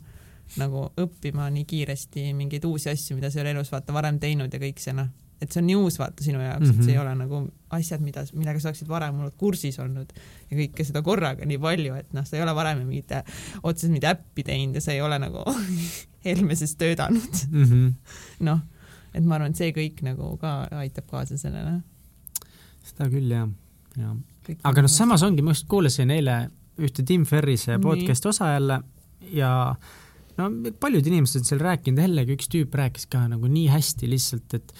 nagu õppima nii kiiresti mingeid uusi asju, mida sa ei ole elus vaata varem teinud ja kõik see noh, et see on uus vaata sinu jaoks mm, -hmm. et Mhm. see ei ole nagu asjad, mida, millega sa oleksid varem olnud kursis olnud ja kõike seda korraga nii palju, et noh, sa ei ole varem mingit otseselt mingit äppi teinud ja sa ei ole nagu Helmeses töötanud mm. -hmm. noh, et ma arvan, et see kõik nagu ka aitab kaasa sellele. seda küll jah, jah. aga noh, samas ongi, ma just kuulasin eile ühte Tim Ferrise podcast'i osa jälle ja no paljud inimesed on seal rääkinud, jällegi üks tüüp rääkis ka nagu nii hästi lihtsalt, et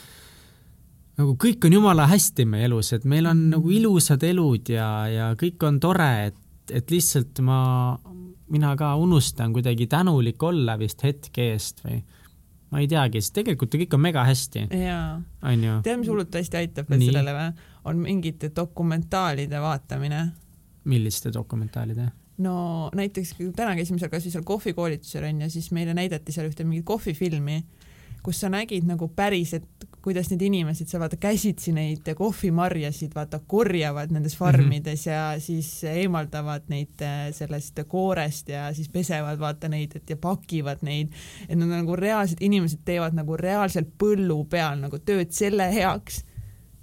nagu kõik on jumala hästi meie elus, et meil on nagu ilusad elud ja, ja kõik on tore, et, et lihtsalt ma, mina ka unustan kuidagi tänulik olla vist hetke eest või ma ei teagi, sest tegelikult ju kõik on mega hästi, onju. tead, mis hullult hästi aitab veel sellele või? on mingite dokumentaalide vaatamine. milliste dokumentaalide? no näiteks täna käisime seal kasvõi seal kohvikoolitusel onju, siis meile näidati seal ühte mingit kohvifilmi, kus sa nägid nagu päris, et kuidas need inimesed seal vaata käsitsi neid kohvimarjasid vaata korjavad nendes farmides mm -hmm. ja siis eemaldavad neid äh, sellest koorest ja siis pesevad vaata neid, et ja pakivad neid, et nad nagu reaalsed inimesed teevad nagu reaalselt põllu peal nagu tööd selle heaks,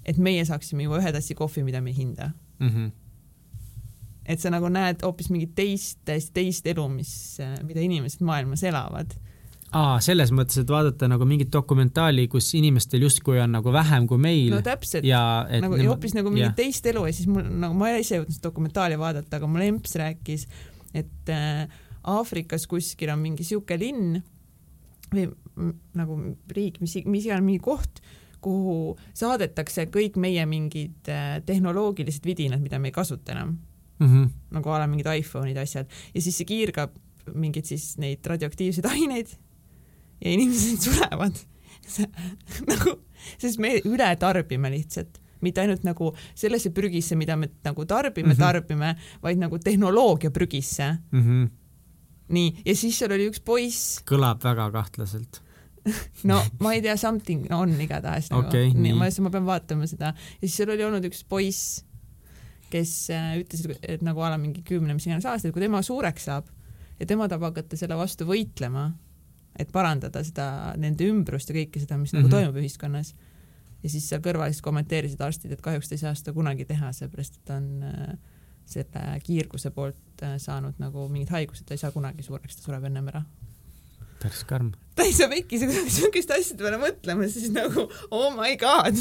et meie saaksime juua ühe tassi kohvi, mida me ei hinda mm. -hmm. et sa nagu näed hoopis mingit teist, täiesti teist elu, mis, mida inimesed maailmas elavad aa, selles mõttes, et vaadata nagu mingit dokumentaali, kus inimestel justkui on nagu vähem kui meil. no täpselt, nagu ja hoopis nagu mingit teist elu ja siis mul nagu ma ei ise jõudnud seda dokumentaali vaadata, aga mul emps rääkis, et äh, Aafrikas kuskil on mingi sihuke linn või nagu riik, mis, mis iganes mingi koht, kuhu saadetakse kõik meie mingid äh, tehnoloogilised vidinad, mida me ei kasuta enam mm. -hmm. nagu a la mingid iPhone'id, asjad ja siis see kiirgab mingeid siis neid radioaktiivseid aineid ja inimesed surevad nagu, sest me üle tarbime lihtsalt, mitte ainult nagu sellesse prügisse, mida me nagu tarbime mm, -hmm. tarbime, vaid nagu tehnoloogia prügisse mm. -hmm. nii, ja siis seal oli üks poiss. kõlab väga kahtlaselt no ma ei tea, something on igatahes nagu okay,, nii, ma, ma pean vaatama seda ja siis seal oli olnud üks poiss, kes äh, ütles, et nagu a la mingi kümne, mis iganes aastaid, kui tema suureks saab ja tema tahab hakata selle vastu võitlema et parandada seda, nende ümbrust ja kõike seda, mis mm -hmm. nagu mhm. toimub ühiskonnas. ja siis seal kõrval siis kommenteerisid arstid, et kahjuks ta ei saa seda kunagi teha, seepärast et ta on äh, selle kiirguse poolt äh, saanud nagu mingid haigused, ta ei saa kunagi suureks, ta sureb ennem ära. Päris karm. ta ei saa pekki siukeste asjade peale mõtlema, siis nagu oh my god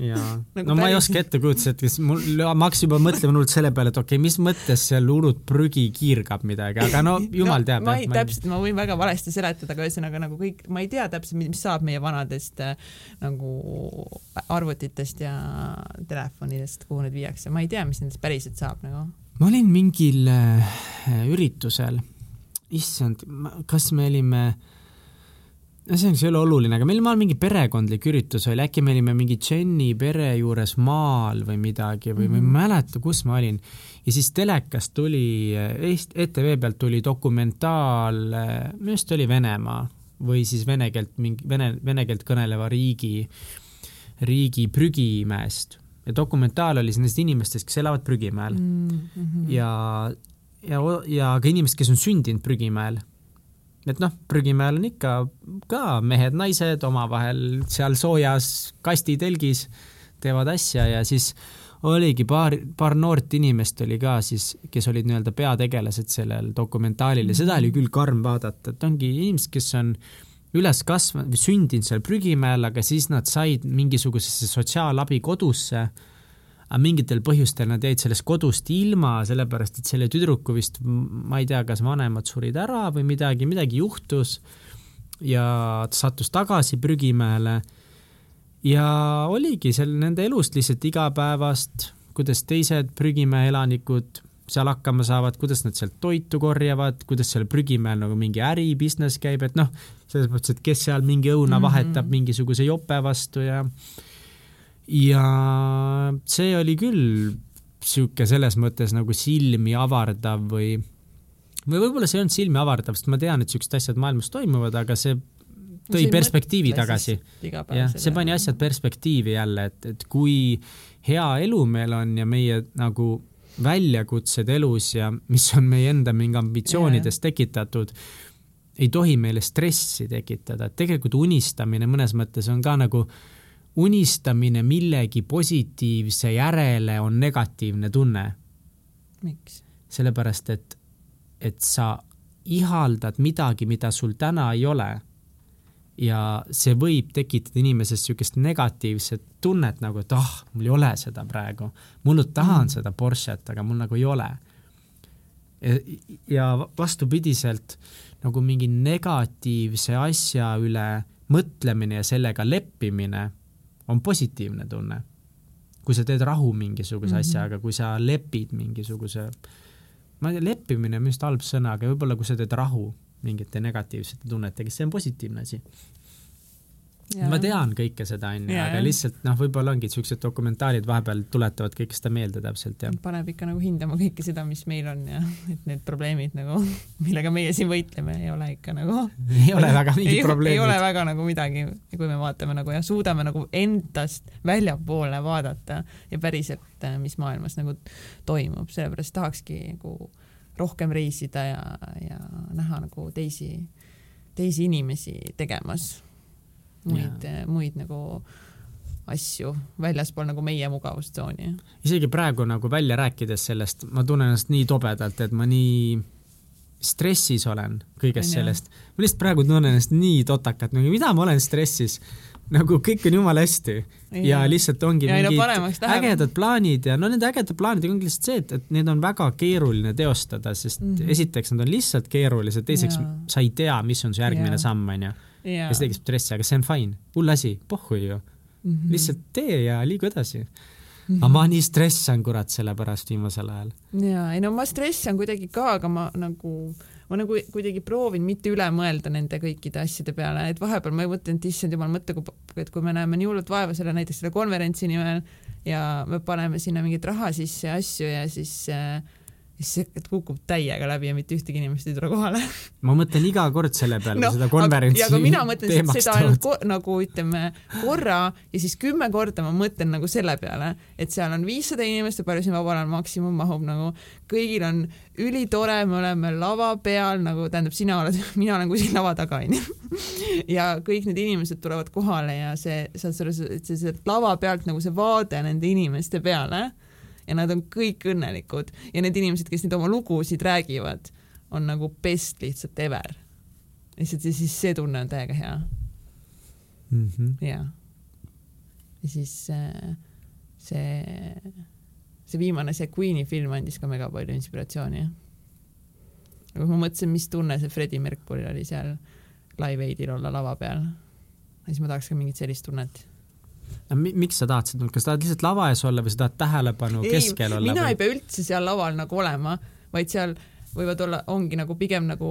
jaa nagu, no ma ei oska ette kujutada, et kas mul, ma hakkasin juba mõtlema hullult selle peale, et okei okay,, mis mõttes seal hullult prügi kiirgab midagi, aga no jumal no, teab. ma ei, täpselt, ma võin väga valesti seletada, aga ühesõnaga nagu kõik, ma ei tea täpselt, mis saab meie vanadest äh, nagu arvutitest ja telefonidest, kuhu need viiakse, ma ei tea, mis nendest päriselt saab nagu. ma olin mingil äh, üritusel, issand, kas me olime no see ei ole oluline, aga meil maal mingi perekondlik üritus oli, äkki me olime mingi Jenny pere juures maal või midagi või mm -hmm. ma ei mhm. mäleta, kus ma olin. ja siis telekast tuli, Eest-, ETV pealt tuli dokumentaal, minu arust oli Venemaa või siis vene keelt, mingi vene, vene keelt kõneleva riigi, riigi prügimäest. ja dokumentaal oli siis nendest inimestest, kes elavad prügimäel mm. -hmm. ja, ja, ja ka inimesed, kes on sündinud prügimäel. Et noh, prügimäel on ikka ka mehed-naised omavahel seal soojas kastitelgis teevad asja ja siis oligi paar, paar noort inimest oli ka siis, kes olid nii-öelda peategelased sellel dokumentaalil ja seda oli küll karm vaadata, et ongi inimesed, kes on üles kasvanud sündinud seal prügimäel, aga siis nad said mingisugusesse sotsiaalabi kodusse aga mingitel põhjustel nad jäid sellest kodust ilma, sellepärast et selle tüdruku vist, ma ei tea, kas vanemad surid ära või midagi, midagi juhtus ja ta sattus tagasi prügimäele ja oligi seal nende elust lihtsalt igapäevast, kuidas teised prügimäe elanikud seal hakkama saavad, kuidas nad sealt toitu korjavad, kuidas seal prügimäel nagu mingi äri, business käib, et noh, selles mõttes, et kes seal mingi õuna mm -hmm. vahetab mingisuguse jope vastu ja ja see oli küll sihuke selles mõttes nagu silmi avardav või, või võib-olla see ei olnud silmi avardav, sest ma tean, et siuksed asjad maailmas toimuvad, aga see tõi see perspektiivi tagasi. jah, see pani asjad perspektiivi jälle, et, et kui hea elu meil on ja meie nagu väljakutsed elus ja mis on meie enda mingi ambitsioonidest yeah. tekitatud, ei tohi meile stressi tekitada, et tegelikult unistamine mõnes mõttes on ka nagu äh, unistamine millegi positiivse järele on negatiivne tunne. miks? sellepärast, et, et sa ihaldad midagi, mida sul täna ei ole. ja see võib tekitada inimeses niisugust negatiivset tunnet nagu, et ah oh,, mul ei ole seda praegu. ma hullult tahan mm. seda Porsche't, aga mul nagu ei ole. ja vastupidiselt nagu mingi negatiivse asja üle mõtlemine ja sellega leppimine on positiivne tunne. kui sa teed rahu mingisuguse mm -hmm. asjaga, kui sa lepid mingisuguse, ma ei tea, leppimine on minu arust halb sõna, aga võib-olla kui sa teed rahu mingite negatiivsete tunnetega, siis see on positiivne asi. Ma tean kõike seda, onju, aga jah. lihtsalt noh, võib-olla ongi siuksed dokumentaalid vahepeal tuletavad kõike seda meelde täpselt ja paneb ikka nagu hindama kõike seda, mis meil on ja et need probleemid nagu, millega meie siin võitleme, ei ole ikka nagu ei ole väga mingit ei, ei ole väga nagu midagi, kui me vaatame nagu ja suudame nagu endast väljapoole vaadata ja päriselt, mis maailmas nagu toimub, sellepärast tahakski nagu rohkem reisida ja, ja näha nagu teisi, teisi inimesi tegemas muid, muid nagu asju väljaspool nagu meie mugavustsooni. isegi praegu nagu välja rääkides sellest, ma tunnen ennast nii tobedalt, et ma nii stressis olen kõigest ju? sellest. ma lihtsalt praegu tunnen ennast nii totakalt, nagu mida ma olen stressis, nagu kõik on jumala hästi ja lihtsalt ongi Ja no mingid läheb. ägedad plaanid ja no nende ägedate plaanidega ongi lihtsalt see, et, et need on väga keeruline teostada, sest mm. -hmm. esiteks nad on lihtsalt keerulised, teiseks Jaa. sa ei tea, mis on su järgmine Jaa. samm, onju. Ja see tekitab stressi, aga see on fine, hull asi, pohhu ju, Mhm. lihtsalt tee ja liigu edasi. aga ma nii stressan kurat selle pärast viimasel ajal. ja ei no ma stressan kuidagi ka, aga ma nagu, ma nagu kuidagi proovin mitte üle mõelda nende kõikide asjade peale, et vahepeal ma mõtlen, et issand jumal, mõtle, et kui me näeme nii hullult vaeva selle näiteks selle konverentsi nimel ja me paneme sinna mingit raha sisse ja asju ja siis äh, siis see kukub täiega läbi ja mitte ühtegi inimest ei tule kohale. ma mõtlen iga kord selle peale No, seda konverentsi aga mina mõtlen seda ainult nagu ütleme korra ja siis kümme korda ma mõtlen nagu selle peale, et seal on viissada inimest ja palju siin vabal ajal maksimum mahub nagu, kõigil on ülitore, me oleme lava peal nagu tähendab, sina oled, mina olen kuskil lava taga onju. ja kõik need inimesed tulevad kohale ja see, sa see, see sealt lava pealt nagu see vaade nende inimeste peale ja nad on kõik õnnelikud ja need inimesed, kes neid oma lugusid räägivad, on nagu best lihtsalt ever lihtsalt ja siis see tunne on täiega hea mm. -hmm. ja, ja siis äh, see, see viimane, see Queen'i film andis ka mega palju inspiratsiooni. aga ma mõtlesin, mis tunne see Freddie Mercury'l oli seal Live Aidil olla lava peal, siis ma tahaks ka mingit sellist tunnet. Miks sa tahad seda, kas tahad lihtsalt lava ees olla või sa tahad tähelepanu keskel olla mina või ei? pea üldse seal laval nagu olema, vaid seal võivad olla, ongi nagu pigem nagu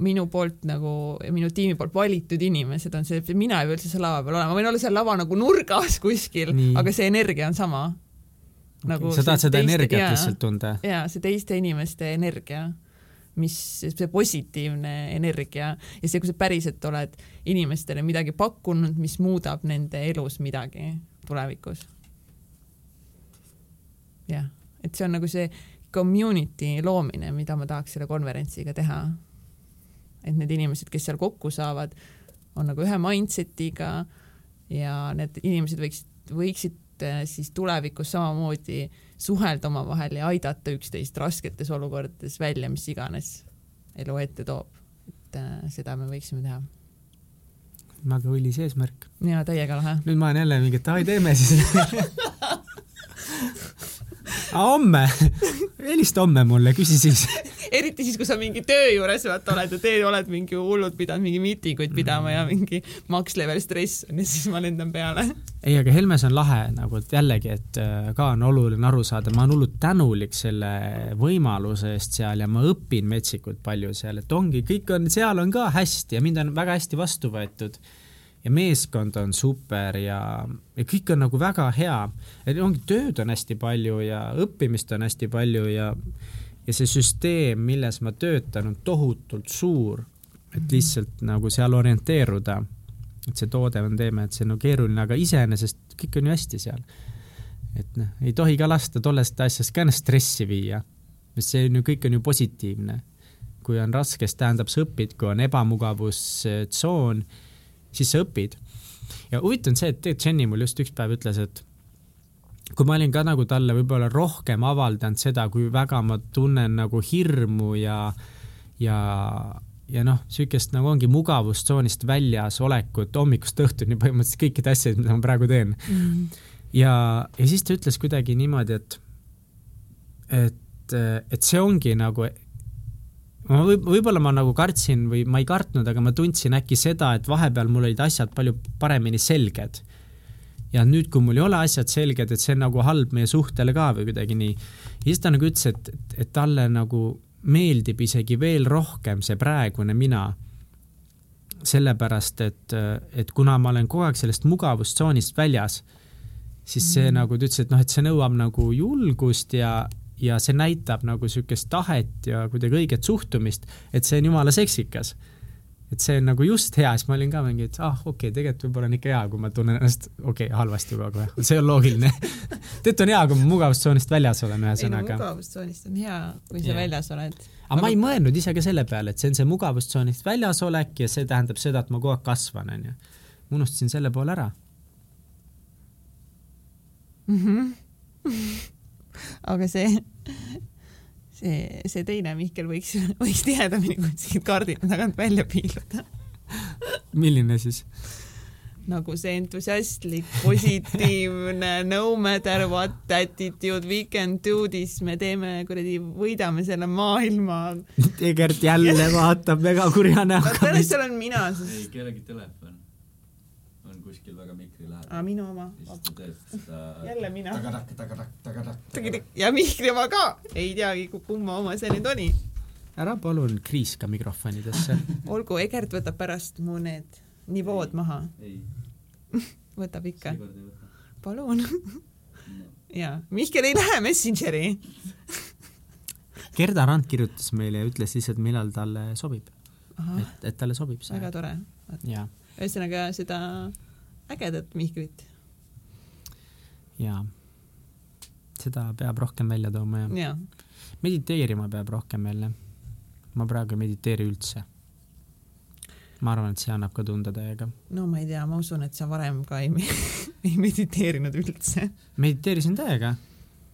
minu poolt nagu, minu tiimi poolt valitud inimesed on see, mina ei pea üldse seal lava peal olema, ma võin olla seal lava nagu nurgas kuskil aga see energia on sama. nagu sa tahad seda teiste- energiat jaa. lihtsalt tunda? jaa, see teiste inimeste energia, mis, see positiivne energia ja see, kui sa päriselt oled inimestele midagi pakkunud, mis muudab nende elus midagi tulevikus. jah, et see on nagu see community loomine, mida ma tahaks selle konverentsiga teha. et need inimesed, kes seal kokku saavad, on nagu ühe mindset'iga ja need inimesed võiksid, võiksid eh, siis tulevikus samamoodi suhelda omavahel ja aidata üksteist rasketes olukordades välja, mis iganes elu ette toob. et äh, seda me võiksime teha. väga õilis eesmärk. ja täiega lahe. nüüd ma olen jälle mingi, et ai, teeme siis. homme, helista homme mulle, küsi siis. eriti siis, kui sa mingi töö juures vaata oled ja tee oled mingi hullult pidanud mingi miitinguid pidama ja mingi max level stress on ja siis ma lendan peale. ei, aga Helmes on lahe nagu, et jällegi, et äh, ka on oluline aru saada, ma olen hullult tänulik selle võimaluse eest seal ja ma õpin metsikult palju seal, et ongi, kõik on, seal on ka hästi ja mind on väga hästi vastu võetud ja meeskond on super ja, ja kõik on nagu väga hea. et ongi, tööd on hästi palju ja õppimist on hästi palju ja ja see süsteem, milles ma töötan, on tohutult suur, et lihtsalt nagu seal orienteeruda et see toode on teeme, et see on no keeruline, aga iseenesest kõik on ju hästi seal. et noh, ei tohi ka lasta tollest asjast ka ennast stressi viia, sest see on ju, kõik on ju positiivne. kui on raske, siis tähendab, sa õpid, kui on ebamugavustsoon, siis sa õpid. ja huvitav on see, et tegelikult Jenny mul just üks päev ütles, et kui ma olin ka nagu talle võib-olla rohkem avaldanud seda, kui väga ma tunnen nagu hirmu ja, ja ja noh, niisugust nagu ongi mugavustsoonist väljas olekut hommikust õhtuni põhimõtteliselt kõikide asjade, mida ma praegu teen. ja, ja siis ta ütles kuidagi niimoodi, et, et, et see ongi nagu, ma võib, võib-olla ma nagu kartsin või ma ei kartnud, aga ma tundsin äkki seda, et vahepeal mul olid asjad palju paremini selged. ja nüüd, kui mul ei ole asjad selged, et see on nagu halb meie suhtele ka või kuidagi nii. ja siis ta nagu ütles, et, et talle nagu meeldib isegi veel rohkem see praegune mina sellepärast et, et kuna ma olen kogu aeg sellest mugavustsoonist väljas, siis see mm. nagu ta ütles, et noh, et see nõuab nagu julgust ja, ja see näitab nagu niisugust tahet ja kuidagi õiget suhtumist, et see on jumala seksikas et see on nagu just hea, siis ma olin ka mingi, et ah okei okay,, tegelikult võib-olla on ikka hea, kui ma tunnen ennast okei okay,, halvasti kogu aeg see on loogiline. tegelikult on hea, kui ma mugavustsoonist väljas olen, ei no ühesõnaga. mugavustsoonist on hea, kui sa Jah. väljas oled. aga ma ei mõelnud ise ka selle peale, et see on see mugavustsoonist väljasolek ja see tähendab seda, et ma kogu aeg kasvan, onju. unustasin selle poole ära. Mhm. aga see, see, see teine Mihkel võiks, võiks tihedamini kuskilt kaardide tagant välja piiluda. milline siis? nagu see entusiastlik, positiivne, no matter what attitude we can do this, me teeme kuradi, võidame selle maailma. Egert jälle vaatab väga kurja näoga alles. seal olen mina ei, siis. kellegi telefon on kuskil väga mikri aa, lähedal. minu oma. ja siis ta teeb seda. Jälle mina. tagatakk, tagatakk, tagatakk. ja Mihkli oma ka, ei teagi, kumma oma see nüüd oli. ära palun kriiska mikrofonidesse. olgu, Egert võtab pärast mu need nivood maha, ei, võtab ikka, palun. no.. ja Mihkel ei lähe Messengeri. Gerda Rand kirjutas meile ja ütles lihtsalt, millal talle sobib, et, et talle sobib see väga. tore. ja, ühesõnaga seda ägedat Mihklit. ja seda peab rohkem välja tooma ja ja, mediteerima peab rohkem jälle. ma praegu ei mediteeri üldse. ma arvan, et see annab ka tunda täiega. no ma ei tea, ma usun, et sa varem ka ei, ei mediteerinud üldse. mediteerisin täiega.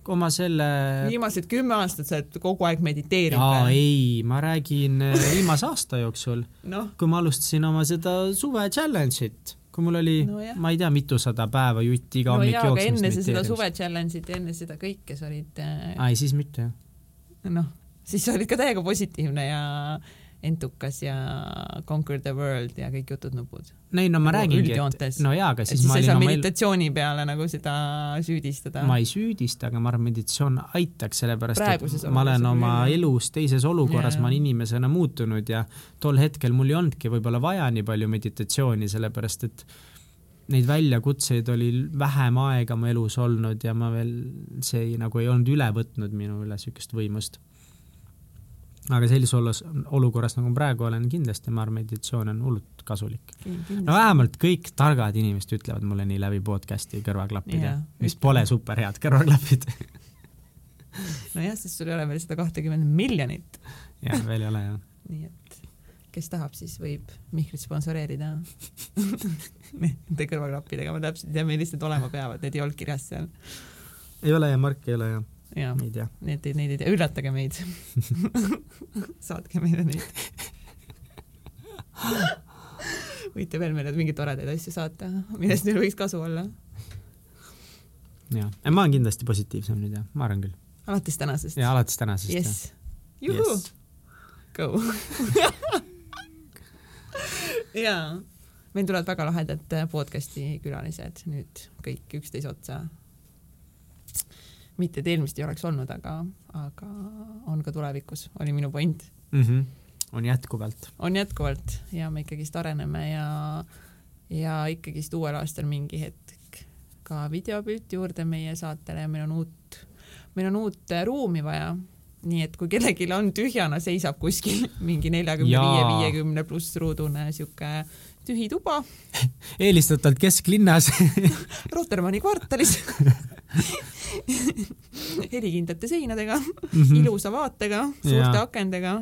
oma selle viimased kümme aastat sa oled kogu aeg mediteerinud aa. ei, ma räägin äh, viimase aasta jooksul, noh, kui ma alustasin oma seda suve challenge'it, kui mul oli No no, ma ei tea, mitusada päeva jutti iga no hommik aga jooksmist enne seda suve challenge'it ja enne seda kõike sa olid äh, aa ei, siis mitte jah. noh, siis sa olid ka täiega positiivne ja entukas ja conquer the world ja kõik jutud-nupud. no ei, no ma Nagu räägingi, et no jaa, aga et siis, siis ma ei olin oma meditatsiooni peale nagu seda süüdistada. ma ei süüdista, aga ma arvan, meditatsioon aitaks, sellepärast Praeguses et ma olen oma jah. elus teises olukorras ma olen inimesena muutunud ja tol hetkel mul ei olnudki võib-olla vaja nii palju meditatsiooni, sellepärast et neid väljakutseid oli vähem aega mu elus olnud ja ma veel, see ei, nagu ei olnud üle võtnud minu üle niisugust võimust. Aga sellises olles, olukorras nagu ma praegu olen, kindlasti ma arvan, meditatsioon on hullult kasulik. no vähemalt kõik targad inimesed ütlevad mulle nii läbi podcast'i kõrvaklappide yeah,, mis ütlevad. pole super head kõrvaklapid. nojah, sest sul ei ole veel seda kahtekümmet miljonit, jah, veel ei ole jah. nii et kes tahab, siis võib Mihklit sponsoreerida nende kõrvaklappidega, ma täpselt ei tea, millised olema peavad, need ei olnud kirjas seal. ei ole ja Mark ei ole ja jaa, ei tea. need, neid ei tea, üllatage meid saatke meile neid. võite veel meile mingeid toredaid asju saata, millest neil võiks kasu olla. jah, ma olen kindlasti positiivsem nüüd jah, ma arvan küll. alates tänasest. ja alates tänasest jess, juhuu Yes., go. jaa, meil tulevad väga lahedad podcast'i külalised nüüd kõik üksteise otsa. Mitte et eelmist ei oleks olnud, aga, aga on ka tulevikus, oli minu point mm. -hmm. on jätkuvalt. on jätkuvalt ja me ikkagist areneme ja, ja ikkagist uuel aastal mingi hetk ka videopilt juurde meie saatele ja meil on uut, meil on uut ruumi vaja. nii et kui kellelgi on tühjana seisab kuskil mingi neljakümne viie, viiekümne pluss ruudune sihuke tühi tuba eelistatavalt kesklinnas Rotermanni kvartalis helikindlate seinadega, Mhm. ilusa vaatega, suurte Jaa. akendega,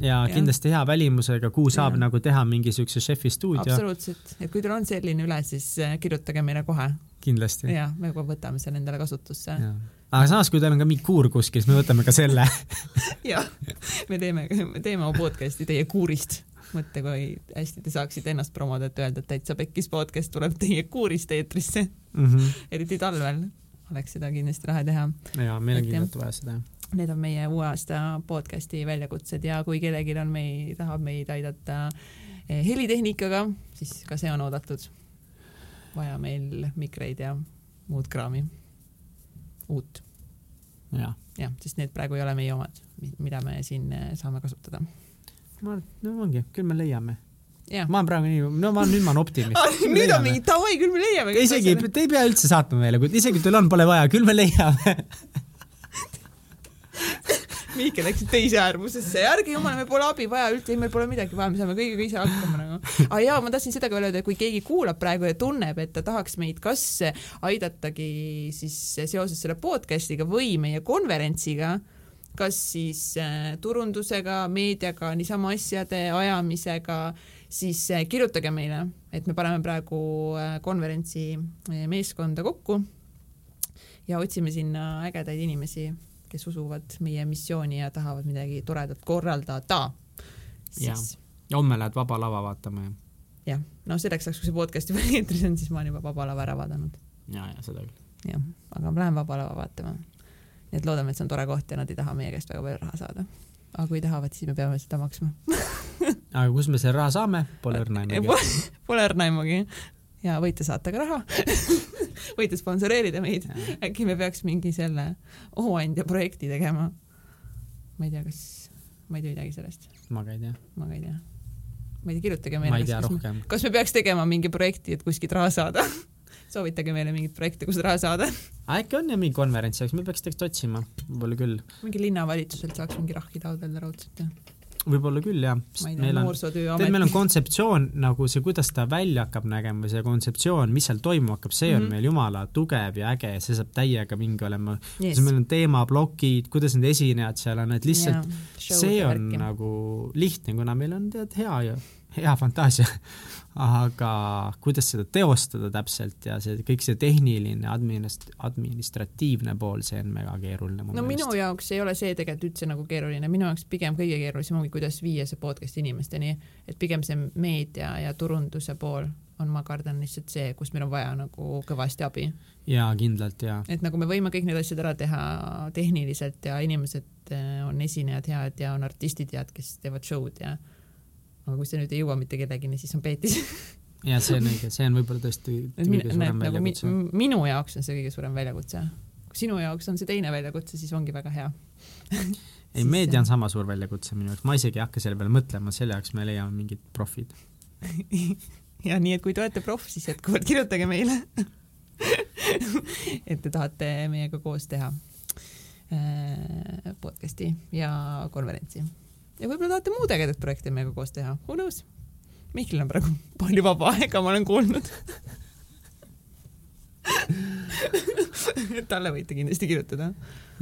ja kindlasti hea välimusega, kuhu saab Jah. nagu teha mingi siukse šefi stuudio, absoluutselt, et kui teil on selline üle, siis äh, kirjutage meile kohe kindlasti. ja me kohe võtame selle endale kasutusse. aga samas, kui teil on ka mingi kuur kuskil, siis me võtame ka selle. jah, me teeme, me teeme podcast'i teie kuurist. mõtle, kui hästi te saaksite ennast promoda, et öelda, et täitsa pekkis podcast tuleb teie kuurist eetrisse, Mhm. eriti talvel oleks seda kindlasti lahe teha. ja meil on kindlasti vaja seda. Need on meie uue aasta podcast'i väljakutsed ja kui kellelgi on meid, tahab meid aidata eh, helitehnikaga, siis ka see on oodatud. vaja meil mikreid ja muud kraami. uut, jah. jah, sest need praegu ei ole meie omad, mida me siin eh, saame kasutada. Ma no ongi, küll me leiame. jah. ma olen praegu nii, no ma nüüd ma olen optimist. nüüd on mingi davai, küll me leiame. isegi, te ei pea üldse saatma meile, kui isegi teil on, pole vaja, küll me leiame. Mihkel läks teise äärmusesse, ärge jumala, meil pole abi vaja üldse, ei meil pole midagi vaja, me saame kõigega ise hakkama nagu. aga jaa, ma tahtsin seda ka veel öelda, et kui keegi kuulab praegu ja tunneb, et ta tahaks meid kas aidatagi siis seoses selle podcast'iga või meie konverentsiga, kas siis äh, turundusega, meediaga, niisama asjade ajamisega, siis äh, kirjutage meile, et me paneme praegu äh, konverentsi meeskonda kokku ja otsime sinna ägedaid inimesi kes usuvad meie missiooni ja tahavad midagi toredat korraldada. Siis homme lähed Vaba Lava vaatama ja, jah, no selleks ajaks, kui see podcast juba eetris on, siis ma olen juba Vaba Lava ära vaadanud. ja, ja seda küll. jah, aga ma lähen Vaba Lava vaatama. Nii et loodame, et see on tore koht ja nad ei taha meie käest väga palju raha saada. aga kui tahavad, siis me peame seda maksma. aga kust me selle raha saame, pole õrna aimugi. Pole õrna aimugi. ja võite saata ka raha. võite sponsoreerida meid. äkki me peaks mingi selle hooandja projekti tegema. ma ei tea, kas, ma ei tea midagi sellest, ma ka ei tea, ma ka ei tea. ma ei tea, kirjutage meile kas, kas me peaks tegema mingi projekti, et kuskilt raha saada. soovitage meile mingeid projekte, kust raha saada. äkki on jah mingi konverents, eks me peaks tegelikult otsima, võib-olla küll, mingi linnavalitsuselt saaks mingi rahki taotleda raudselt ja võib-olla küll jah, sest meil on, tead, meil on kontseptsioon nagu see, kuidas ta välja hakkab nägema, see kontseptsioon, mis seal toimuma hakkab, see on Mhm. meil jumala tugev ja äge ja see saab täiega mingi olema. Yes. siis meil on teemaplokid, kuidas need esinejad seal on, et lihtsalt see on nagu lihtne, kuna meil on tead hea ja hea fantaasia, aga kuidas seda teostada täpselt ja see kõik see tehniline administ-, administratiivne pool, see on väga keeruline mu no minu meelest. jaoks ei ole see tegelikult üldse nagu keeruline, minu jaoks pigem kõige keerulisem ongi, kuidas viia see podcast inimesteni, et pigem see meedia ja turunduse pool on, ma kardan lihtsalt see, kus meil on vaja nagu kõvasti abi, jaa, kindlalt jaa. et nagu me võime kõik need asjad ära teha tehniliselt ja inimesed eh, on esinejad head ja on artistid head, kes teevad show'd ja aga kui see nüüd ei jõua mitte kellegini, siis on peetis. ja see on õige, see on võib-olla tõesti kõige suurem nagu väljakutse. minu jaoks on see kõige suurem väljakutse. kui sinu jaoks on see teine väljakutse, siis ongi väga hea. ei, meedia on sama suur väljakutse minu jaoks, ma isegi ei hakka selle peale mõtlema, selle jaoks me leiame mingid profid. ja nii, et kui te olete proff, siis jätkuvalt kirjutage meile. et te tahate meiega koos teha äh, podcast'i ja konverentsi. Ja võib-olla tahate muud ägedat projekti meiega koos teha, who knows. Mihklil on praegu palju vaba aega, ma olen kuulnud. talle võite kindlasti kirjutada.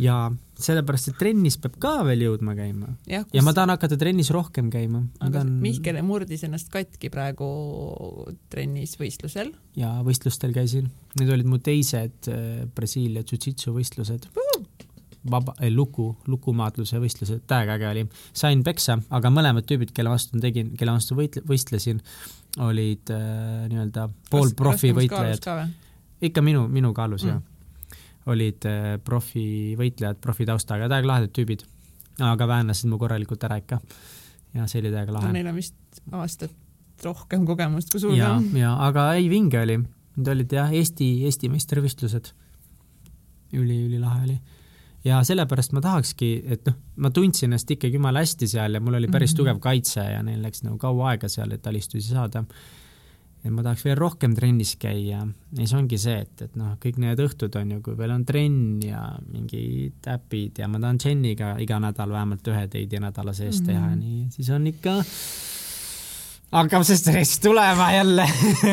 ja sellepärast, et trennis peab ka veel jõudma käima jah, ja ma tahan hakata trennis rohkem käima. ma aga tahan Mihkel murdis ennast katki praegu trennis võistlusel. ja võistlustel käisin, need olid mu teised äh, Brasiilia jujitsu võistlused. vaba, luku, lukumaatluse võistlused, täiega äge oli. sain peksa, aga mõlemad tüübid, kelle vastu ma tegin, kelle vastu võitle-, võistlesin, olid äh, nii-öelda poolprofi võitlejad. ikka minu, minu kaalus mm. Jah. olid äh, profivõitlejad, profitaustaga, täiega lahedad tüübid. aga väänasid mu korralikult ära ikka. ja see oli täiega no lahe. neil on vist aastat rohkem kogemust kui sul ja ja aga ei, vinge oli. Need olid jah, Eesti, Eesti meistrivõistlused üli,. ülilahe oli. Ja sellepärast ma tahakski, et noh, ma tundsin ennast ikkagi jumala hästi seal ja mul oli päris mm. -hmm. tugev kaitse ja neil läks nagu kaua aega seal, et alistusi saada. et ma tahaks veel rohkem trennis käia ja siis ongi see, et, et noh, kõik need õhtud on ju, kui veel on trenn ja mingid äpid ja ma tahan Jeniga iga nädal vähemalt ühe date'i nädala sees Mhm. mm -hmm. teha, nii siis on ikka hakkab see stress tulema jälle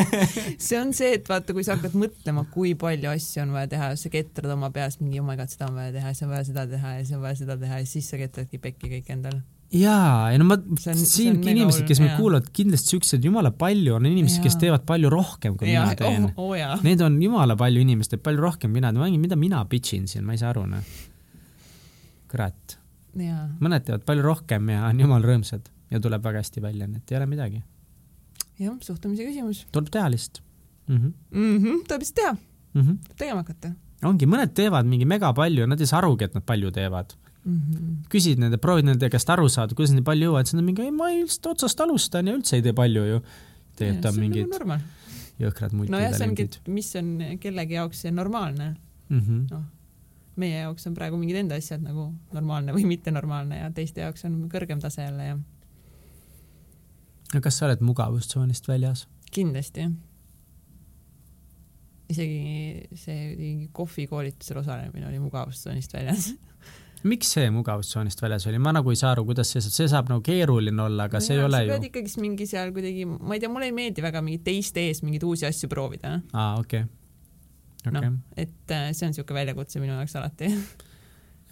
see on see, et vaata, kui sa hakkad mõtlema, kui palju asju on vaja teha, sa ketrad oma peas mingi oh my god, seda on vaja teha, siis on vaja seda teha ja siis on vaja seda teha ja siis sa ketradki pekki kõik endal. jaa, ja no ma, siin inimesed, kes meid kuulavad, kindlasti siuksed jumala palju on inimesed, kes teevad palju rohkem, kui mina teen oh,. oh. Need on jumala palju inimesi, teeb palju rohkem mina, mida mina pitch in siin, ma ei saa aru, noh. kurat, jaa. mõned teevad palju rohkem ja on jumala rõõmsad ja tuleb väga hästi välja, nii et ei ole midagi. jah, suhtumise küsimus tuleb teha lihtsalt mm. -hmm. mm. -hmm, tuleb lihtsalt teha, Mm -hmm. tegema hakata ongi, mõned teevad mingi mega palju, nad ei saa arugi, et nad palju teevad. mm. -hmm. küsid nende, proovid nende käest aru saada, kuidas nii palju jõuavad, siis nad mingi, ei ma lihtsalt otsast alustan ja üldse ei tee palju ju. tegelikult on mingid nagu normaal. jõhkrad nojah, see ongi, multitalendid et mis on kellegi jaoks see normaalne, mm. -hmm. noh, meie jaoks on praegu mingid enda asjad nagu normaalne või mittenormaalne ja teiste jaoks on kõrgem tase jälle ja no kas sa oled mugavustsoonist väljas? kindlasti. isegi see kohvikoolitusel osalemine oli mugavustsoonist väljas. miks see mugavustsoonist väljas oli, ma nagu ei saa aru, kuidas see, see saab nagu keeruline olla, aga see ei ole sa ju pead. ikkagist mingi seal kuidagi, ma ei tea, mulle ei meeldi väga mingi teiste ees mingeid uusi asju proovida. aa, okei. okei noh, et äh, see on niisugune väljakutse minu jaoks alati.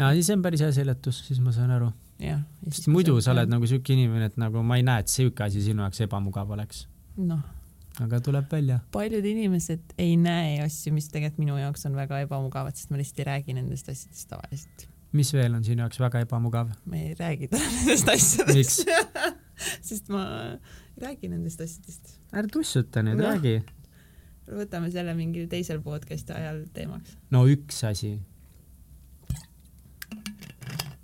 ja siis on päris hea seletus, siis ma saan aru. jah. sest muidu sa oled nagu siuke inimene, et nagu ma ei näe, et siuke asi sinu jaoks ebamugav oleks. noh, aga tuleb välja. paljud inimesed ei näe asju, mis tegelikult minu jaoks on väga ebamugavad, sest ma lihtsalt ei räägi nendest asjadest tavaliselt. mis veel on sinu jaoks väga ebamugav? ma ei räägi täna nendest asjadest sest ma ei räägi nendest asjadest. ära tussuta nüüd, Noh. räägi. võtame selle mingil teisel podcast'i ajal teemaks. no üks asi.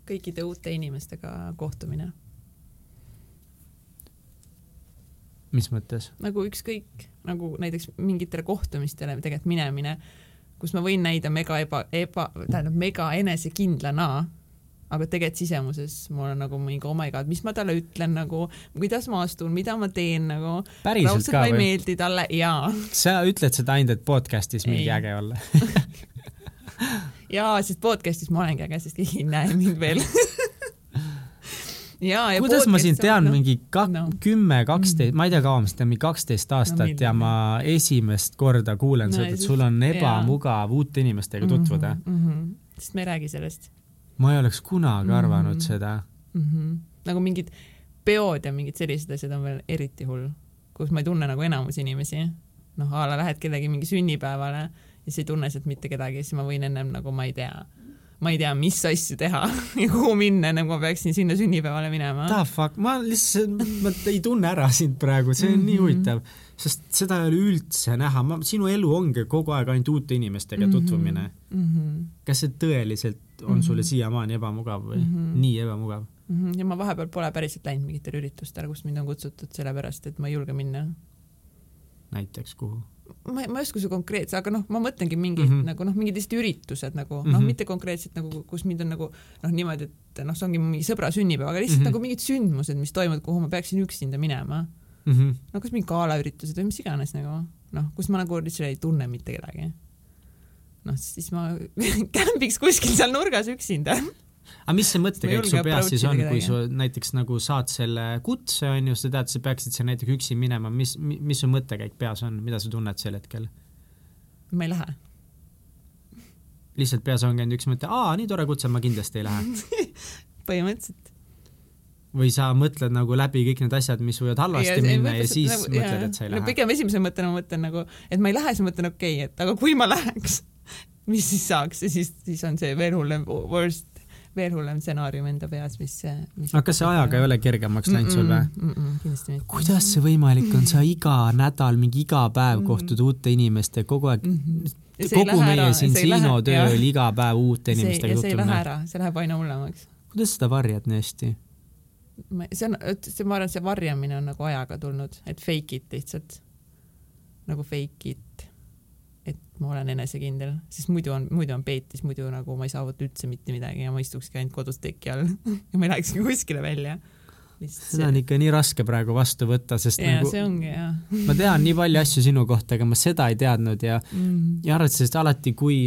Kõikide uute inimestega kohtumine, mis mõttes? nagu ükskõik, nagu näiteks mingitele kohtumistele tegelikult minemine, kus ma võin näida mega eba, eba, tähendab mega enesekindlana, aga tegelikult sisemuses mul on nagu mingi oh my god, mis ma talle ütlen nagu, kuidas ma astun, mida ma teen nagu. raudselt ma ei või? meeldi talle jaa, sa ütled seda ainult, et podcast'is mingi äge olla. jaa, sest podcast'is ma olengi äge, sest keegi ei näe mind veel. jaa, ja kuidas ma sind tean noh, mingi ka- no., kümme, kaksteist, ma ei tea, kaua ma sind tean, mingi kaksteist aastat milline? ja ma esimest korda kuulen No seda, et siis- sul on ebamugav uute inimestega tutvuda. mm. -hmm. sest me ei räägi sellest ma ei oleks kunagi arvanud Mhm. seda. mm. -hmm. nagu mingid peod ja mingid sellised asjad on veel eriti hull, kus ma ei tunne nagu enamus inimesi. noh, a la lähed kellegi mingi sünnipäevale ja siis ei tunne sealt mitte kedagi, siis ma võin ennem nagu ma ei tea, ma ei tea, mis asju teha ja kuhu minna, enne kui ma peaksin sinna sünnipäevale minema. The fuck, ma lihtsalt, ma ei tunne ära sind praegu, see on nii Mhm. huvitav, sest seda ei ole üldse näha, ma, sinu elu ongi kogu aeg ainult uute inimestega tutvumine. mm. -hmm. kas see tõeliselt on Mhm. sulle siiamaani ebamugav või Mhm. nii ebamugav? Mm -hmm. ja ma vahepeal pole päriselt läinud mingitele üritustele, kus mind on kutsutud sellepärast, et ma ei julge minna. näiteks kuhu? ma, ma ei oska su konkreetse, aga noh, ma mõtlengi mingid mm Mhm. -hmm. nagu noh, mingid lihtsalt üritused nagu noh mm Mhm. -hmm., mitte konkreetselt nagu, kus mind on nagu noh, niimoodi, et noh, see ongi mingi sõbra sünnipäev, aga lihtsalt mm Mhm. -hmm. nagu mingid sündmused, mis toimuvad, kuhu ma peaksin üksinda minema. Mhm. no kas mingi galaüritused või mis iganes nagu noh, kus ma nagu lihtsalt ei tunne mitte kedagi. noh, siis ma kämbiks kuskil seal nurgas üksinda. Aga mis see mõttekäik julge su peas siis on, kui sa näiteks nagu saad selle kutse onju, sa tead, sa peaksid seal näiteks üksi minema, mis, mis su mõttekäik peas on, mida sa tunned sel hetkel? ma ei lähe. lihtsalt peas ongi ainult üks mõte, aa, nii tore kutse, ma kindlasti ei lähe. põhimõtteliselt. või sa mõtled nagu läbi kõik need asjad, mis võivad halvasti minna ja siis nagu, mõtled, et sa ei no lähe. pigem esimese mõttena ma mõtlen nagu, et ma ei lähe, siis mõtlen okei okay,, et aga kui ma läheks, mis siis saaks ja siis, siis on see veel hullem, worst, veel hullem stsenaarium enda peas, mis, mis. aga kas see ajaga ei ole kergemaks läinud sul või? kindlasti mitte. kuidas see võimalik on, sa iga nädal, mingi iga päev Mhm. kohtud uute inimestega, kogu aeg Mm -hmm. kogu meie ära, siin Siino tööl iga päev uute inimestega ja see ei lähe tutvumine. ära, see läheb aina hullemaks. kuidas seda varjad nii hästi? see on, see, ma arvan, see varjamine on nagu ajaga tulnud, et fake it lihtsalt. nagu fake it, et ma olen enesekindel, sest muidu on, muidu on peetis, muidu nagu ma ei saavuta üldse mitte midagi ja ma istukski ainult kodus teki all ja ma ei lähekski kuskile välja. seda on ikka nii raske praegu vastu võtta, sest ja nagu see ongi jah ma tean nii palju asju sinu kohta, aga ma seda ei teadnud ja, mm.. ja arvestades alati, kui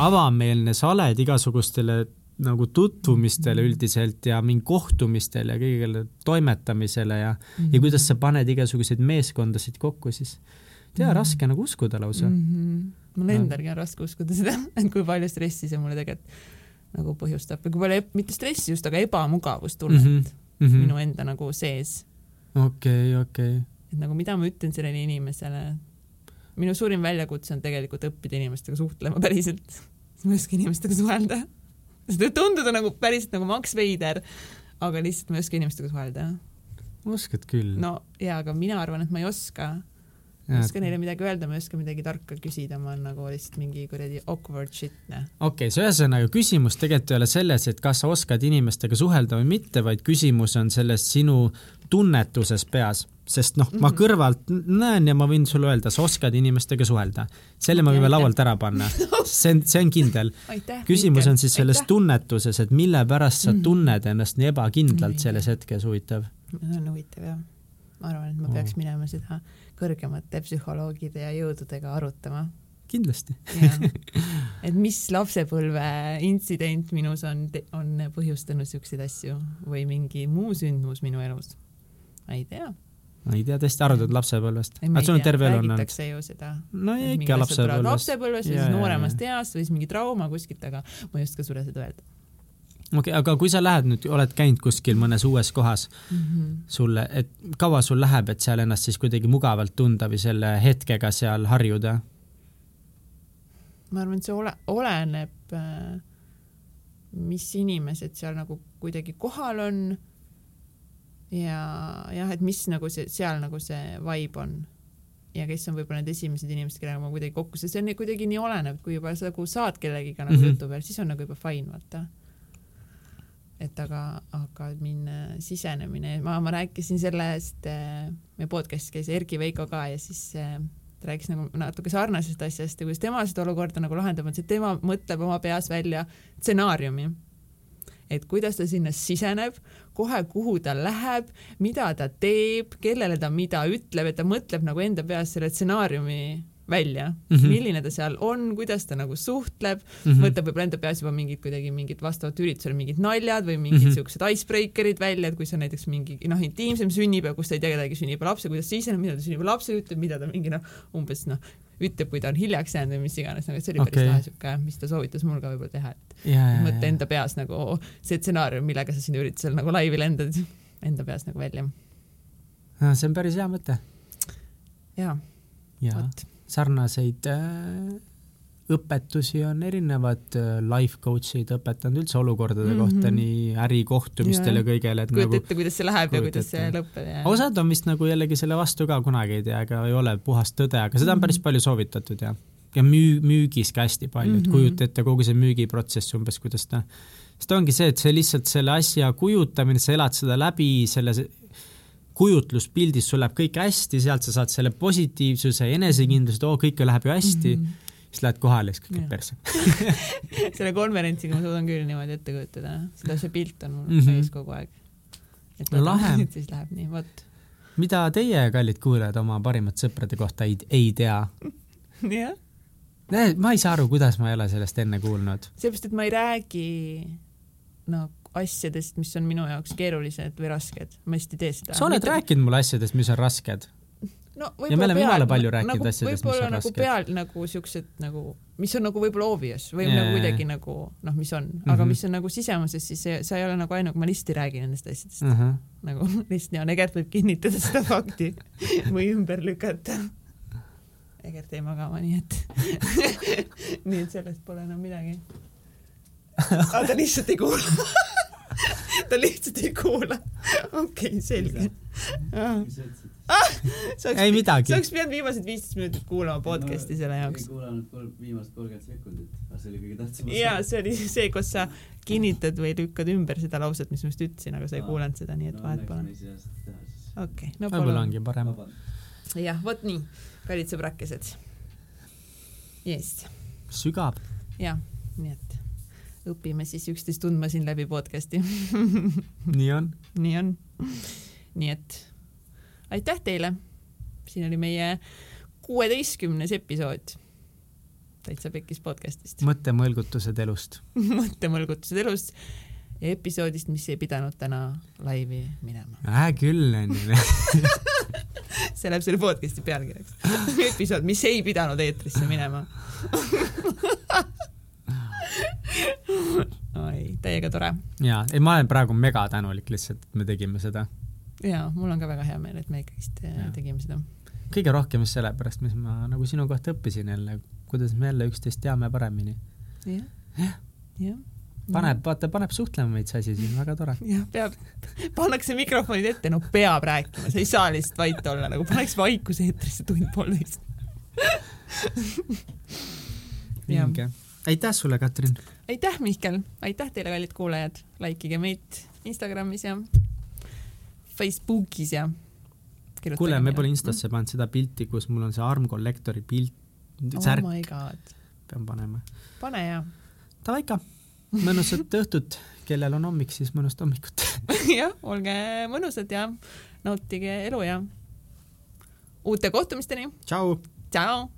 avameelne sa oled igasugustele nagu tutvumistele üldiselt ja mingi kohtumistele ja kõigele toimetamisele ja mm, -hmm. ja kuidas sa paned igasuguseid meeskondasid kokku, siis tea, Mhm. raske nagu uskuda lausa mm. mm. -hmm. mul endalgi on raske uskuda seda, et kui palju stressi see mulle tegelikult nagu põhjustab või kui palju, mitte stressi just, aga ebamugavustunnet mm -hmm. mhm. minu enda nagu sees. okei, okei. et nagu mida ma ütlen sellele inimesele. minu suurim väljakutse on tegelikult õppida inimestega suhtlema päriselt. ma ei oska inimestega suhelda. see võib tunduda nagu päriselt nagu Max Veider, aga lihtsalt ma ei oska inimestega suhelda. oskad küll no,. no jaa, aga mina arvan, et ma ei oska. Ma ei oska neile midagi öelda, ma ei oska midagi tarka küsida, ma olen nagu lihtsalt mingi kuradi awkward shit, noh. okei okay,, so ühesõnaga küsimus tegelikult ei ole selles, et kas sa oskad inimestega suhelda või mitte, vaid küsimus on selles sinu tunnetuses peas, sest noh mm, -hmm. ma Mhm. kõrvalt näen ja ma võin sulle öelda, sa oskad inimestega suhelda. selle me võime aitäh. laualt ära panna, see on, see on kindel. aitäh. küsimus on siis selles tunnetuses, et mille pärast sa Mhm. tunned ennast nii ebakindlalt selles hetkes, huvitav. see on huvitav jah. ma arvan, et ma Oo. peaks minema seda kõrgemate psühholoogide ja jõududega arutama. kindlasti. et mis lapsepõlve intsident minus on, on põhjustanud siukseid asju või mingi muu sündmus minu elus. ma ei tea. ma ei tea, tõesti arvad lapsepõlvest? aga sul on terve elu olnud? räägitakse ju seda. no ja ikka lapsepõlvest. lapsepõlvest või siis jaa. east või siis mingi trauma kuskilt, aga ma ei oska sulle seda öelda okei okay,, aga kui sa lähed nüüd, oled käinud kuskil mõnes uues kohas mm. -hmm. sulle, et kaua sul läheb, et seal ennast siis kuidagi mugavalt tunda või selle hetkega seal harjuda? ma arvan, et see ole, oleneb, mis inimesed seal nagu kuidagi kohal on. ja jah, et mis nagu see seal nagu see vibe on ja kes on võib-olla need esimesed inimesed, kellega ma kuidagi kokku, sest see on kuidagi nii olenev, kui juba sa nagu saad kellegiga nagu mm. -hmm. jutu peal, siis on nagu juba fine, vaata. Et aga, aga minna sisenemine, ma, ma rääkisin sellest, meie podcast'is käis Erki Veiko ka ja siis äh, ta rääkis nagu natuke sarnasest asjast ja kuidas tema seda olukorda nagu lahendab, on see, et tema mõtleb oma peas välja stsenaariumi. et kuidas ta sinna siseneb, kohe kuhu ta läheb, mida ta teeb, kellele ta mida ütleb, et ta mõtleb nagu enda peas selle stsenaariumi välja mm. -hmm. milline ta seal on, kuidas ta nagu suhtleb mm. -hmm. mõtleb võib-olla enda peas juba mingid kuidagi mingid vastavalt üritusele mingid naljad või mingid mm. -hmm. siuksed icebreaker'id välja, et kui see on näiteks mingi noh, intiimsem sünnipäev, kus ta ei tea kedagi sünnipäevalapse, kuidas siseneb, mida ta sünnipäevalapsele ütleb, mida ta mingi noh, umbes noh, ütleb, kui ta on hiljaks jäänud või mis iganes, nagu see oli päris Okei. lahe siuke, mis ta soovitas mul ka võib-olla teha, et ja, ja, mõtle ja, enda peas nagu see stsenaarium, millega sa sinna üritusel nagu laivi lendad, enda peas nagu välja. ja. see on päris hea mõte. jaa, ja vot. Sarnaseid äh, õpetusi on erinevad äh, life coach'id õpetanud üldse olukordade mm Mhm. -hmm. kohta nii ärikohtumistel ja kõigele, et kujuta nagu ette, kuidas see läheb ja kuidas see lõpeb ja. osad on vist nagu jällegi selle vastu ka kunagi ei tea, ega ei ole puhast tõde, aga seda on päris Mhm. palju soovitatud ja, ja müü-, müügis ka hästi palju, et Mhm. kujuta ette kogu see müügiprotsess umbes, kuidas ta, sest ongi see, et see lihtsalt selle asja kujutamine, sa elad seda läbi, selle se- kujutluspildis sul läheb kõik hästi, sealt sa saad selle positiivsuse, enesekindluse, et oo, kõik läheb ju hästi mm. -hmm. siis lähed kohale ja siis kõik käib perse. selle konverentsiga ma suudan küll niimoodi ette kujutada, seda, see pilt on mul Mhm. sees kogu aeg. et No lahe. siis läheb nii, vot. mida teie, kallid kuulajad, oma parimate sõprade kohta ei, ei tea? jah, ma ei saa aru, kuidas ma ei ole sellest enne kuulnud. seepärast, et ma ei räägi no asjadest, mis on minu jaoks keerulised või rasked, ma hästi ei tee seda. sa oled rääkinud mulle asjadest, mis on rasked. no Ja me oleme jumala palju rääkinud nagu, asjadest, mis on nagu rasked. peal nagu siuksed nagu, mis on nagu võib-olla obvious või yeah. nagu kuidagi nagu noh, mis on, aga Mhm. mis on nagu sisemuses, siis see, sa ei ole nagu ainuke, ma lihtsalt ei räägi nendest asjadest uh. -huh. nagu lihtsalt ja Egert võib kinnitada seda fakti või ümber lükata. Egert jäi magama, nii et nii et sellest pole enam midagi. aga ta lihtsalt ei kuula. Ta lihtsalt ei kuula. okei okay,, selge. mis sa ütlesid? ei midagi sa. oleks pidanud viimased viisteist minutit kuulama podcast'i selle jaoks ei. kuulanud kolm, viimast kolmkümmend sekundit, aga see oli kõige tähtsam osa. ja see oli see, kus sa kinnitad või lükkad ümber seda lauset, mis ma just ütlesin, aga sa ei kuulanud seda, nii et vahet pole. okei, no võib-olla pole. ongi parem. jah, vot nii, kallid sõbrakesed. jess, sügab. jah, nii et õpime siis üksteist tundma siin läbi podcast'i. nii on. nii on. nii et aitäh teile. siin oli meie kuueteistkümnes episood täitsa pekkis podcast'ist. mõttemõlgutused elust. mõttemõlgutused elust ja episoodist, mis ei pidanud täna laivi minema. hää küll onju. see läheb selle podcast'i pealkirjaks. episood, mis ei pidanud eetrisse minema. oi, täiega tore. ja, ei ma olen praegu mega tänulik lihtsalt, et me tegime seda. ja mul on ka väga hea meel, et me ikkagist äh, Jaa. tegime seda. kõige rohkem just sellepärast, mis ma nagu sinu kohta õppisin jälle, kuidas me jälle üksteist teame paremini. jah, jah. paneb, vaata, paneb suhtlema meid see asi siin, väga tore. jah, peab, pannakse mikrofonid ette, no peab rääkima, sa ei saa lihtsalt vait olla, nagu paneks vaikuse eetrisse tund-poolteist. Vinge. Aitäh sulle, Katrin. aitäh, Mihkel, aitäh teile, kallid kuulajad, likeige meid Instagramis ja Facebookis ja. kuule, me pole Instasse pannud seda pilti, kus mul on see armkollektori pilt, oh särk my god, pean panema. pane ja Davai ikka, mõnusat õhtut, kellel on hommik, siis mõnust hommikut. jah, olge mõnusad ja nautige elu ja uute kohtumisteni. tšau. tšau.